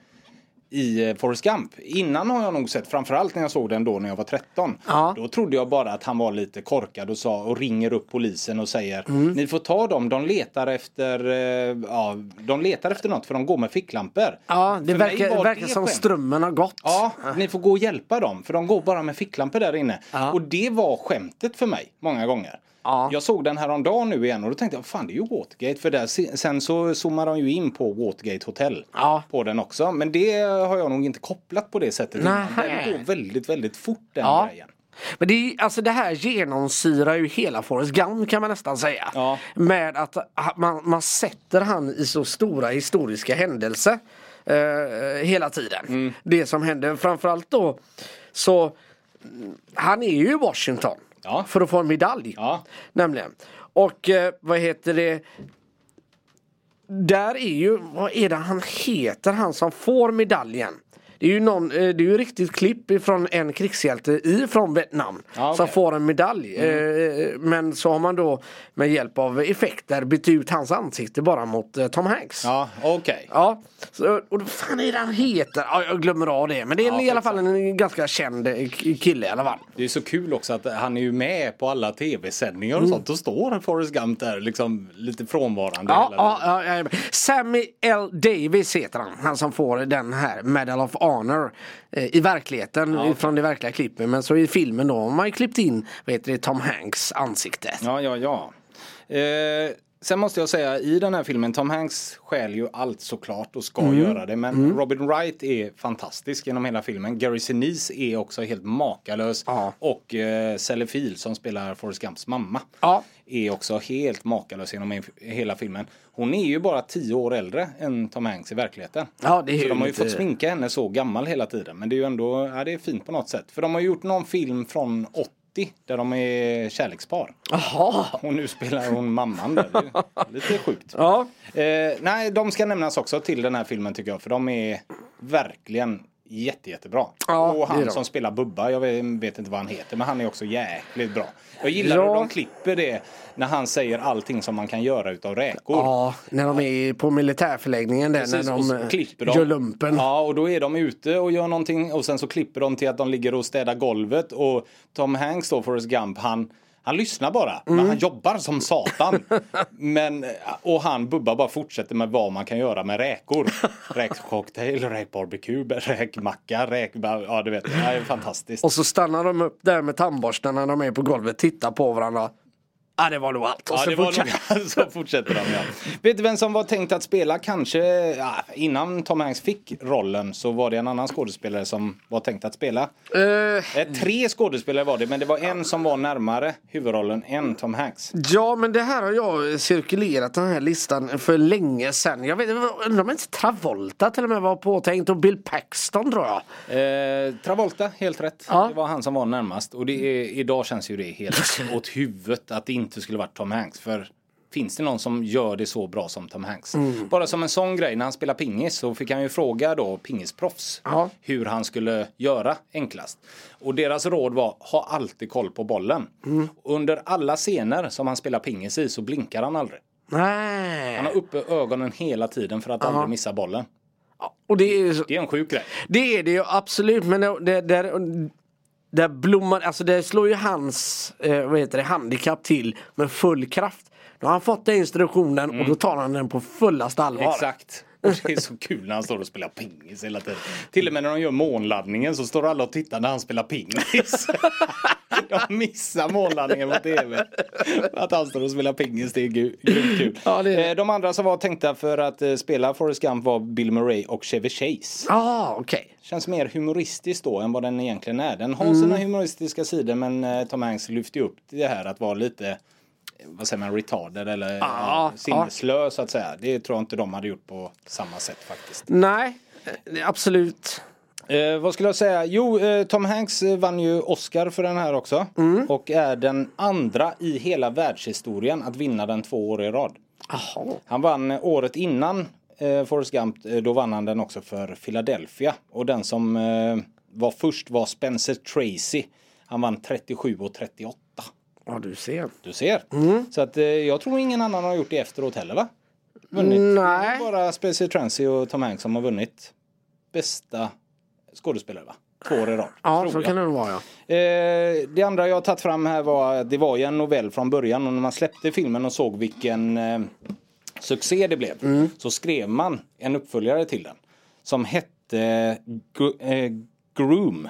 i eh, Forrest Gump. Innan har jag nog sett, framförallt när jag såg den då när jag var 13. Ja. Då trodde jag bara att han var lite korkad och, sa, och ringer upp polisen och säger Mm. Ni får ta dem, de letar efter, eh, ja, de letar efter något för de går med ficklampor. Ja, det För verkar, var verkar det som skämt. strömmen har gått. Ja, ni får gå och hjälpa dem för de går bara med ficklampor där inne. Ja. Och det var skämtet för mig många gånger. Ja. Jag såg den här om dagen nu igen och då tänkte jag fan det är ju Watergate för där, se- sen så zoomar de ju in på Watergate Hotel Ja. på den också. Men det har jag nog inte kopplat på det sättet. Nej. Den går väldigt, väldigt fort den Ja. grejen. Men det, är, alltså det här genomsyrar ju hela Forrest Gump kan man nästan säga. Ja. Med att man, man sätter han i så stora historiska händelser eh, hela tiden. Mm. Det som händer framförallt då så mm, han är ju i Washington Ja. för att få en medalj. Ja. Nämligen. Och eh, vad heter det? Där är ju, vad är det han heter, han som får medaljen? Det är ju, någon, eh, det är ju riktigt klipp ifrån en krigshjälte ifrån Vietnam Ja, som okej. får en medalj. Eh, Men så har man då med hjälp av effekter bytt ut hans ansikte bara mot eh, Tom Hanks. Ja, okej. Ja, så, och vad fan är det han heter? Ja, jag glömmer av det. Men det är Ja, i alla fall en ganska känd eh, kille i alla fall. Det är så kul också att han är ju med på alla tv-sändningar och sånt. Då står Forrest Gump där liksom lite frånvarande. Ja, ja, ja. Sammy L. Davis heter han. Han som får den här Medal of Honor eh, i verkligheten okej. från det verkliga klippet. Men så i filmen då har man ju klippt in vad heter det, Tom Hanks ansikte. Ja, ja, ja. Eh, sen måste jag säga i den här filmen, Tom Hanks stjäl ju allt såklart och ska Mm. göra det. Men Robin Wright är fantastisk genom hela filmen. Gary Sinise är också helt makalös. Ja. Och eh, Sally Field som spelar Forrest Gumps mamma. Ja. Är också helt makalös genom he- hela filmen. Hon är ju bara tio år äldre än Tom Hanks i verkligheten. Ja, det är så de har ju lite- fått sminka henne så gammal hela tiden. Men det är ju ändå, ja, det är fint på något sätt. För de har gjort någon film från 80 där de är kärlekspar. Jaha. Och nu spelar hon mamman där. Det är Lite sjukt. Ja. Eh, nej, de ska nämnas också till den här filmen tycker jag. För de är verkligen jätte, jättebra. Ja, och han som spelar Bubba, jag vet, inte vad han heter, men han är också jäkligt bra. Jag gillar Ja. hur de klipper det när han säger allting som man kan göra utav räkor. Ja, när de är på militärförläggningen där Precis, när de, klipper de. gör lumpen. Ja, och då är de ute och gör någonting och sen så klipper de till att de ligger och städar golvet och Tom Hanks då, Forrest Gump, han han lyssnar bara, Mm. men han jobbar som satan. [laughs] men, och han Bubba bara fortsätter med vad man kan göra med räkor. Räkcocktail, räkbarbecue, räkmacka, räk... Ja, du vet. Det är fantastiskt. Och så stannar de upp där med tandborsten när de är på golvet, tittar på varandra. Ja, det var nog allt. Och Ja, så det fortsätter- nog, [laughs] så fortsätter de ja. Vet du vem som var tänkt att spela kanske, ja, innan Tom Hanks fick rollen så var det en annan skådespelare som var tänkt att spela. Eh, tre skådespelare var det, men det var en som var närmare huvudrollen än Tom Hanks. Ja men det här har jag cirkulerat den här listan för länge sedan. Jag vet undrar om inte Travolta till och med var påtänkt och Bill Paxton tror jag. Eh, Travolta, helt rätt. Ja. Det var han som var närmast. Och det är, idag känns ju det helt [laughs] åt huvudet att det inte skulle varit Tom Hanks. För finns det någon som gör det så bra som Tom Hanks? Mm. Bara som en sån grej, när han spelar pingis så fick han ju fråga då pingisproffs Ja. hur han skulle göra enklast. Och deras råd var, ha alltid koll på bollen. Mm. Under alla scener som han spelar pingis i så blinkar han aldrig. Nej. Han har uppe ögonen hela tiden för att aldrig missa bollen. Och det är, Det är en sjuk grej. det är det ju absolut men det, det, där, blommar, alltså det slår ju hans eh, vad heter det, handikapp till med full kraft. Då har han fått den instruktionen och då tar han den på fullaste allvar. Exakt. [laughs] Och det är så kul när han står och spelar pingis hela tiden. Till och med när de gör månladdningen så står alla och tittar när han spelar pingis. [laughs] De missar månlandningen på tv. Att han står och spelar pingis, det är grymt kul. Ja, det är. Eh, De andra som var tänkta för att eh, spela Forrest Gump var Bill Murray och Chevy Chase. Ah, okej. Känns mer humoristiskt då än vad den egentligen är. Den har sina humoristiska sidor men eh, Tom Hanks lyfter upp det här att vara lite vad säger man, retarded eller ja, ja. sinneslö så att säga. Det tror jag inte de hade gjort på samma sätt faktiskt. Nej, eh, absolut. Eh, vad skulle jag säga? Jo, eh, Tom Hanks eh, vann ju Oscar för den här också. Och är den andra i hela världshistorien att vinna den två år i rad. Jaha. Han vann året innan eh, Forrest Gump, eh, då vann han den också för Philadelphia. Och den som eh, var först var Spencer Tracy. Han vann 37 och 38. Ja, du ser. Du ser. Så att eh, jag tror ingen annan har gjort det efteråt heller va? Vunnit. Nej. Bara Spencer Tracy och Tom Hanks som har vunnit bästa skådespelare va? Två år i rad. Ja, så jag. kan det nog vara ja. Eh, det andra jag har tagit fram här var att det var ju en novell från början och när man släppte filmen och såg vilken eh, succé det blev så skrev man en uppföljare till den som hette Gr- eh, Groom.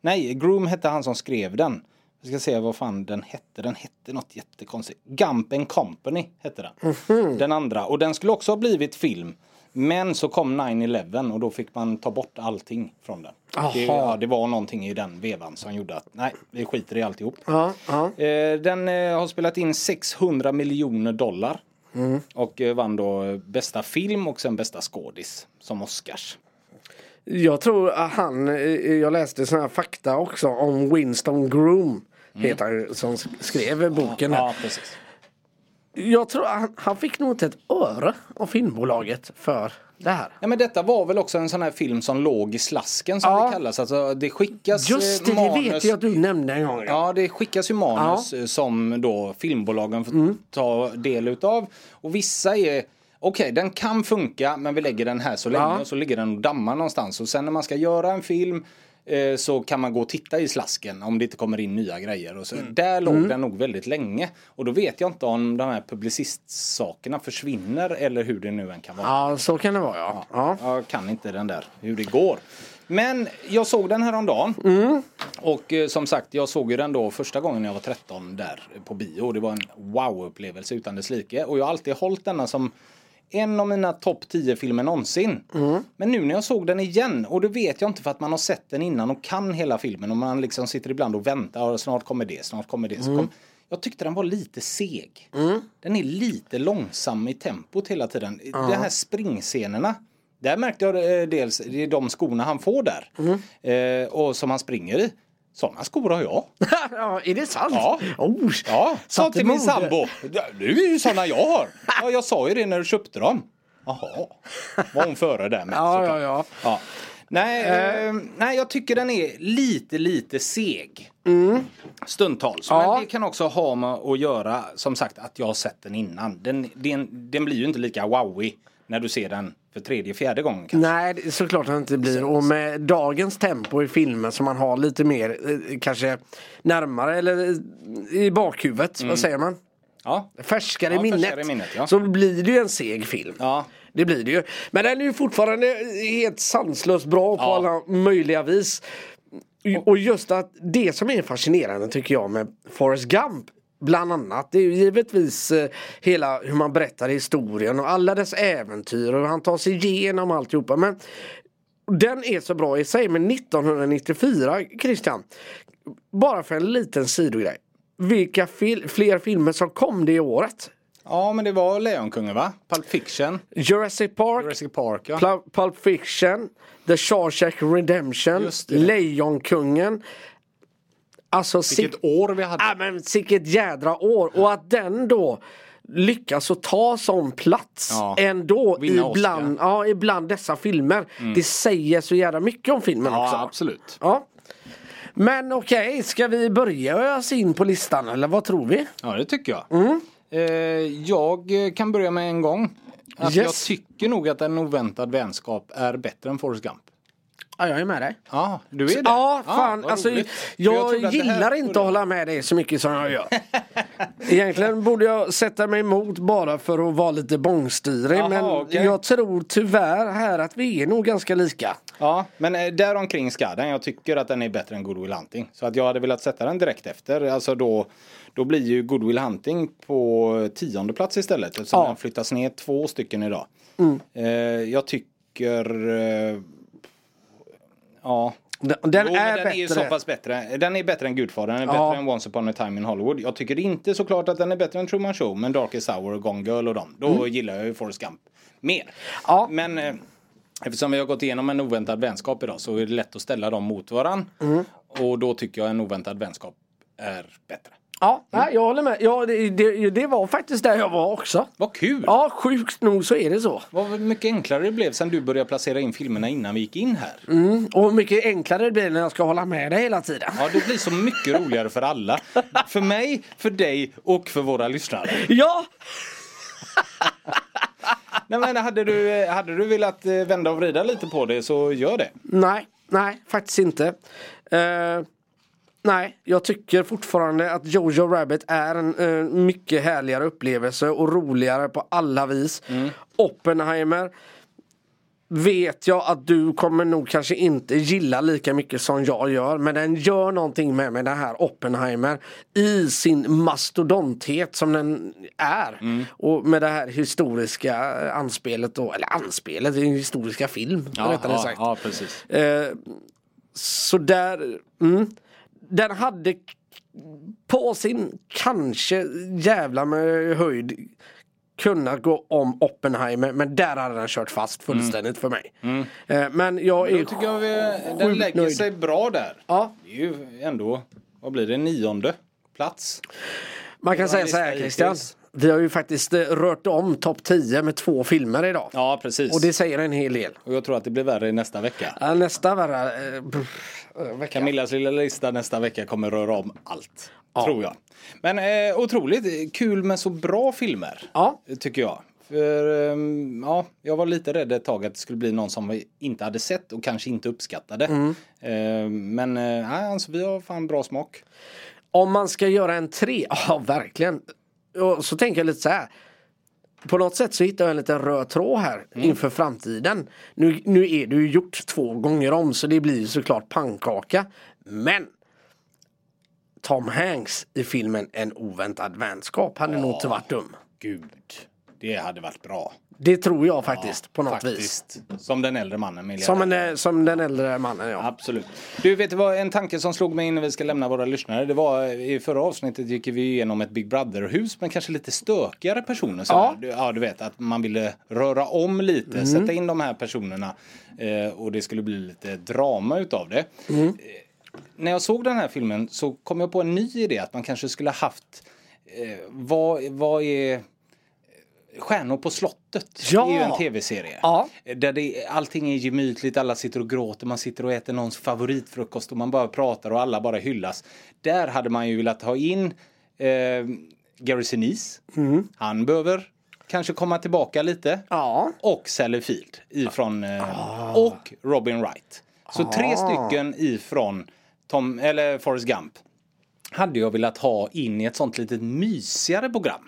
Nej, Groom hette han som skrev den. Jag ska se vad fan den hette. Den hette något jättekonstigt. Gump and Company hette den. Den andra. Och den skulle också ha blivit film. Men så kom 9-11 och då fick man ta bort allting från den. Det, ja, det var någonting i den vevan som gjorde att nej, vi skiter i alltihop. Ja, ja. Eh, den eh, har spelat in 600 miljoner dollar. Mm. Och eh, vann då bästa film och sen bästa skådis som Oscars. Jag tror att han, jag läste såna här fakta också om Winston Groom. Heter han ju, som skrev boken. Ja, precis. Jag tror att han, han fick nog inte ett öre av filmbolaget för det här. Ja, men detta var väl också en sån här film som låg i slasken som Ja. det kallas. Alltså, det skickas Just det, eh, det manus. vet jag att du nämnde en gång. Ja, det skickas ju manus eh, som då filmbolagen får Mm. ta del utav. Och vissa är Okej, den kan funka men vi lägger den här så länge Ja. och så ligger den och dammar någonstans. Och sen när man ska göra en film eh, så kan man gå och titta i slasken om det inte kommer in nya grejer. Och så. Mm. Där låg den nog väldigt länge. Och då vet jag inte om de här publicistsakerna försvinner eller hur det nu än kan vara. Ja, så kan det vara ja. ja. Jag kan inte den där, hur det går. Men jag såg den här om dagen. Och eh, som sagt, jag såg ju den då första gången när jag var 13 där på bio. Det var en wow-upplevelse utan dess like. Och jag har alltid hållit denna som en av mina topp 10 filmer någonsin. Men nu när jag såg den igen, och det vet jag inte för att man har sett den innan och kan hela filmen och man liksom sitter ibland och väntar, och snart kommer det, snart kommer det. Så kom, jag tyckte den var lite seg. Den är lite långsam i tempot hela tiden. De här springscenerna. Där märkte jag eh, dels, det är de skorna han får där. Eh, och som han springer i. Sådana skor har jag. [laughs] ja, är det sant? Ja. Oh, Ja, sa till min sambo. Du är ju sådana jag har. Ja, jag sa ju det när du köpte dem. Jaha, var hon före där med. Ja, ja, ja. Ja. Nej, eh, nej, jag tycker den är lite, lite seg. Stundtals. Ja. Men det kan också ha med att göra, som sagt, att jag har sett den innan. Den, den, den blir ju inte lika wowig när du ser den för tredje, fjärde gången kanske. Nej, såklart det inte blir. Och med dagens tempo i filmen som man har lite mer eh, kanske närmare eller eh, i bakhuvudet. Vad säger man? Ja. Färskare, Ja, i, minnet. färskare i minnet, ja. Så blir det ju en seg film. Ja. Det blir det ju. Men den är ju fortfarande helt sanslöst bra på Ja. alla möjliga vis. Och just att det som är fascinerande tycker jag med Forrest Gump Bland annat, det är ju givetvis eh, hela hur man berättar historien och alla dess äventyr och hur han tar sig igenom alltihopa. Men den är så bra i sig. Men 1994, Christian, bara för en liten sidogrej. Vilka fil- fler filmer som kom det året? ja, men det var Lejonkungen va? Pulp Fiction, Jurassic Park, Jurassic Park ja. Pul- Pulp Fiction, The Shawshank Redemption. Lejonkungen. Alltså, Vilket år vi hade. Ja, men sicket jädra år. Och att den då lyckas att ta sån plats Ja. ändå Vinna ibland, ja, ibland dessa filmer. Det säger så jävla mycket om filmen också. Ja, absolut. Ja. Men okej, ska vi börja oss in på listan eller vad tror vi? Ja, det tycker jag. Mm. Eh, jag kan börja med en gång. Att Yes. Jag tycker nog att en oväntad vänskap är bättre än Forrest Gump. Ja, jag är med dig. Ja, du är det? Ja, fan. vad alltså, jag, att här gillar inte att hålla med dig så mycket som jag gör. [laughs] Egentligen borde jag sätta mig emot bara för att vara lite bångstyrig. Jaha, men okej. jag tror tyvärr här att vi är nog ganska lika. Ja, men eh, däromkring ska den. Jag tycker att den är bättre än Good Will Hunting. Så att jag hade velat sätta den direkt efter. Alltså då, då blir ju Good Will Hunting på tionde plats istället. Eftersom Ja. den flyttas ner två stycken idag. Eh, jag tycker... Ja. Den, den Jo, är den bättre. är ju så pass bättre. Den är bättre än Gudfadern, den är Ja. bättre än Once upon a time in Hollywood. Jag tycker inte såklart att den är bättre än Truman Show, men Darkest Hour och Gone Girl och dem. Då gillar jag ju Forrest Gump mer. Mm. Ja. Men eh, eftersom vi har gått igenom en oväntad vänskap idag så är det lätt att ställa dem mot varann. Mm. Och då tycker jag en oväntad vänskap är bättre. Ja, nej, jag håller med. Ja, det, det, det var faktiskt där jag var också. Vad kul! Ja, sjukt nog så är det så. Vad mycket enklare det blev sen du började placera in filmerna innan vi gick in här. Mm. Och hur mycket enklare det blir när jag ska hålla med dig hela tiden. Ja, det blir så mycket roligare för alla. För mig, för dig och för våra lyssnare. Ja! [laughs] Nej, men hade, du, hade du velat eh, vända och vrida lite på det så gör det. Nej, nej, faktiskt inte. Eh, nej, jag tycker fortfarande att Jojo Rabbit är en eh, mycket härligare upplevelse och roligare på alla vis. Oppenheimer vet jag att du kommer nog kanske inte gilla lika mycket som jag gör. Men den gör någonting med mig, den här Oppenheimer. I sin mastodonthet som den är. Och med det här historiska anspelet då, eller anspelet, det är en historiska film. rättare ja, sagt. ja, precis. Eh, så där, mm, den hade på sin kanske jävla med höjd kunnat gå om Oppenheimer men där hade den kört fast fullständigt för mig. Eh, men jag är Mm. Då tycker jag vi, den lägger nöjd. sig bra där. Ja. Det är ju ändå, vad blir det, nionde plats. Man kan säga så här Christian. Vi har ju faktiskt eh, rört om topp 10 med två filmer idag. Ja, precis. Och det säger en hel del. Och jag tror att det blir värre nästa vecka. Nästa värre, eh, vecka. Camillas lilla lista nästa vecka kommer röra om allt. Tror jag. Men eh, otroligt kul med så bra filmer. Ja. Tycker jag. För ehm, ja, jag var lite rädd ett tag att det skulle bli någon som vi inte hade sett och kanske inte uppskattade. Mm. Ehm, men eh, ja, alltså, vi har fan bra smak. Om man ska göra en tre, [laughs] ja verkligen. Och så tänker jag lite så här. På något sätt så hittar jag en liten röd tråd här inför framtiden. Nu, nu är det ju gjort två gånger om så det blir ju såklart pannkaka. Men Tom Hanks i filmen En oväntad vänskap hade nog inte varit dum. Gud, det hade varit bra. Det tror jag faktiskt på något vis. Faktiskt. Som den äldre mannen. Som, en, eh, som den äldre mannen ja. Absolut. Du, vet du vad en tanke som slog mig innan vi ska lämna våra lyssnare? Det var i förra avsnittet gick vi igenom ett Big Brother-hus med kanske lite stökigare personer. Så Ja. Du, ja, du vet att man ville röra om lite, sätta in de här personerna eh, och det skulle bli lite drama utav det. Eh, när jag såg den här filmen så kom jag på en ny idé att man kanske skulle haft eh, vad, vad är Stjärnor på slottet Ja. är ju en tv-serie. Ja. Där det, allting är gemytligt, alla sitter och gråter, man sitter och äter någons favoritfrukost och man bara pratar och alla bara hyllas. Där hade man ju velat ha in eh, Gary Sinise. Mm. Han behöver kanske komma tillbaka lite. Ja. Och Sally Field ifrån eh, och Robin Wright. Så tre stycken ifrån Tom, eller Forrest Gump hade jag velat ha in i ett sånt litet mysigare program.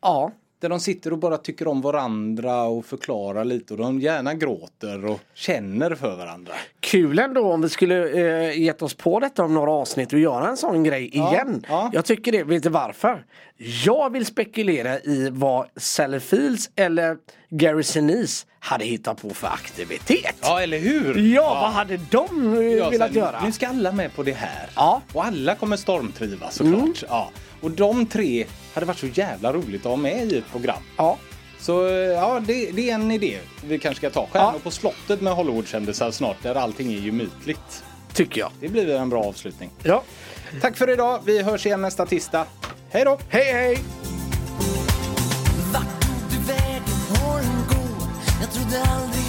Ja. Där de sitter och bara tycker om varandra och förklarar lite och de gärna gråter och känner för varandra. Kul ändå om vi skulle eh, gett oss på detta om några avsnitt och göra en sån grej igen. ja. Jag tycker det, vet du varför? Jag vill spekulera i vad Sally Fields eller Gary Sinise hade hittat på för aktivitet. Ja, eller hur? Ja, vad hade de eh, Ja, velat sen, göra? Nu ska alla med på det här. Ja. Och alla kommer stormtrivas såklart. Ja. Och de tre hade varit så jävla roligt att ha med i ett program. Ja. Så eh, ja, det, det är en idé vi kanske ska ta. Stjärnor ja. på slottet med Hollywoodkändisar snart, där allting är ju mytligt. Tycker jag. Det blir en bra avslutning. Ja. Tack för idag. Vi hörs igen nästa tisdag. Hej då! Hej, hej! Vart tog du vägen? Håren går. Jag trodde aldrig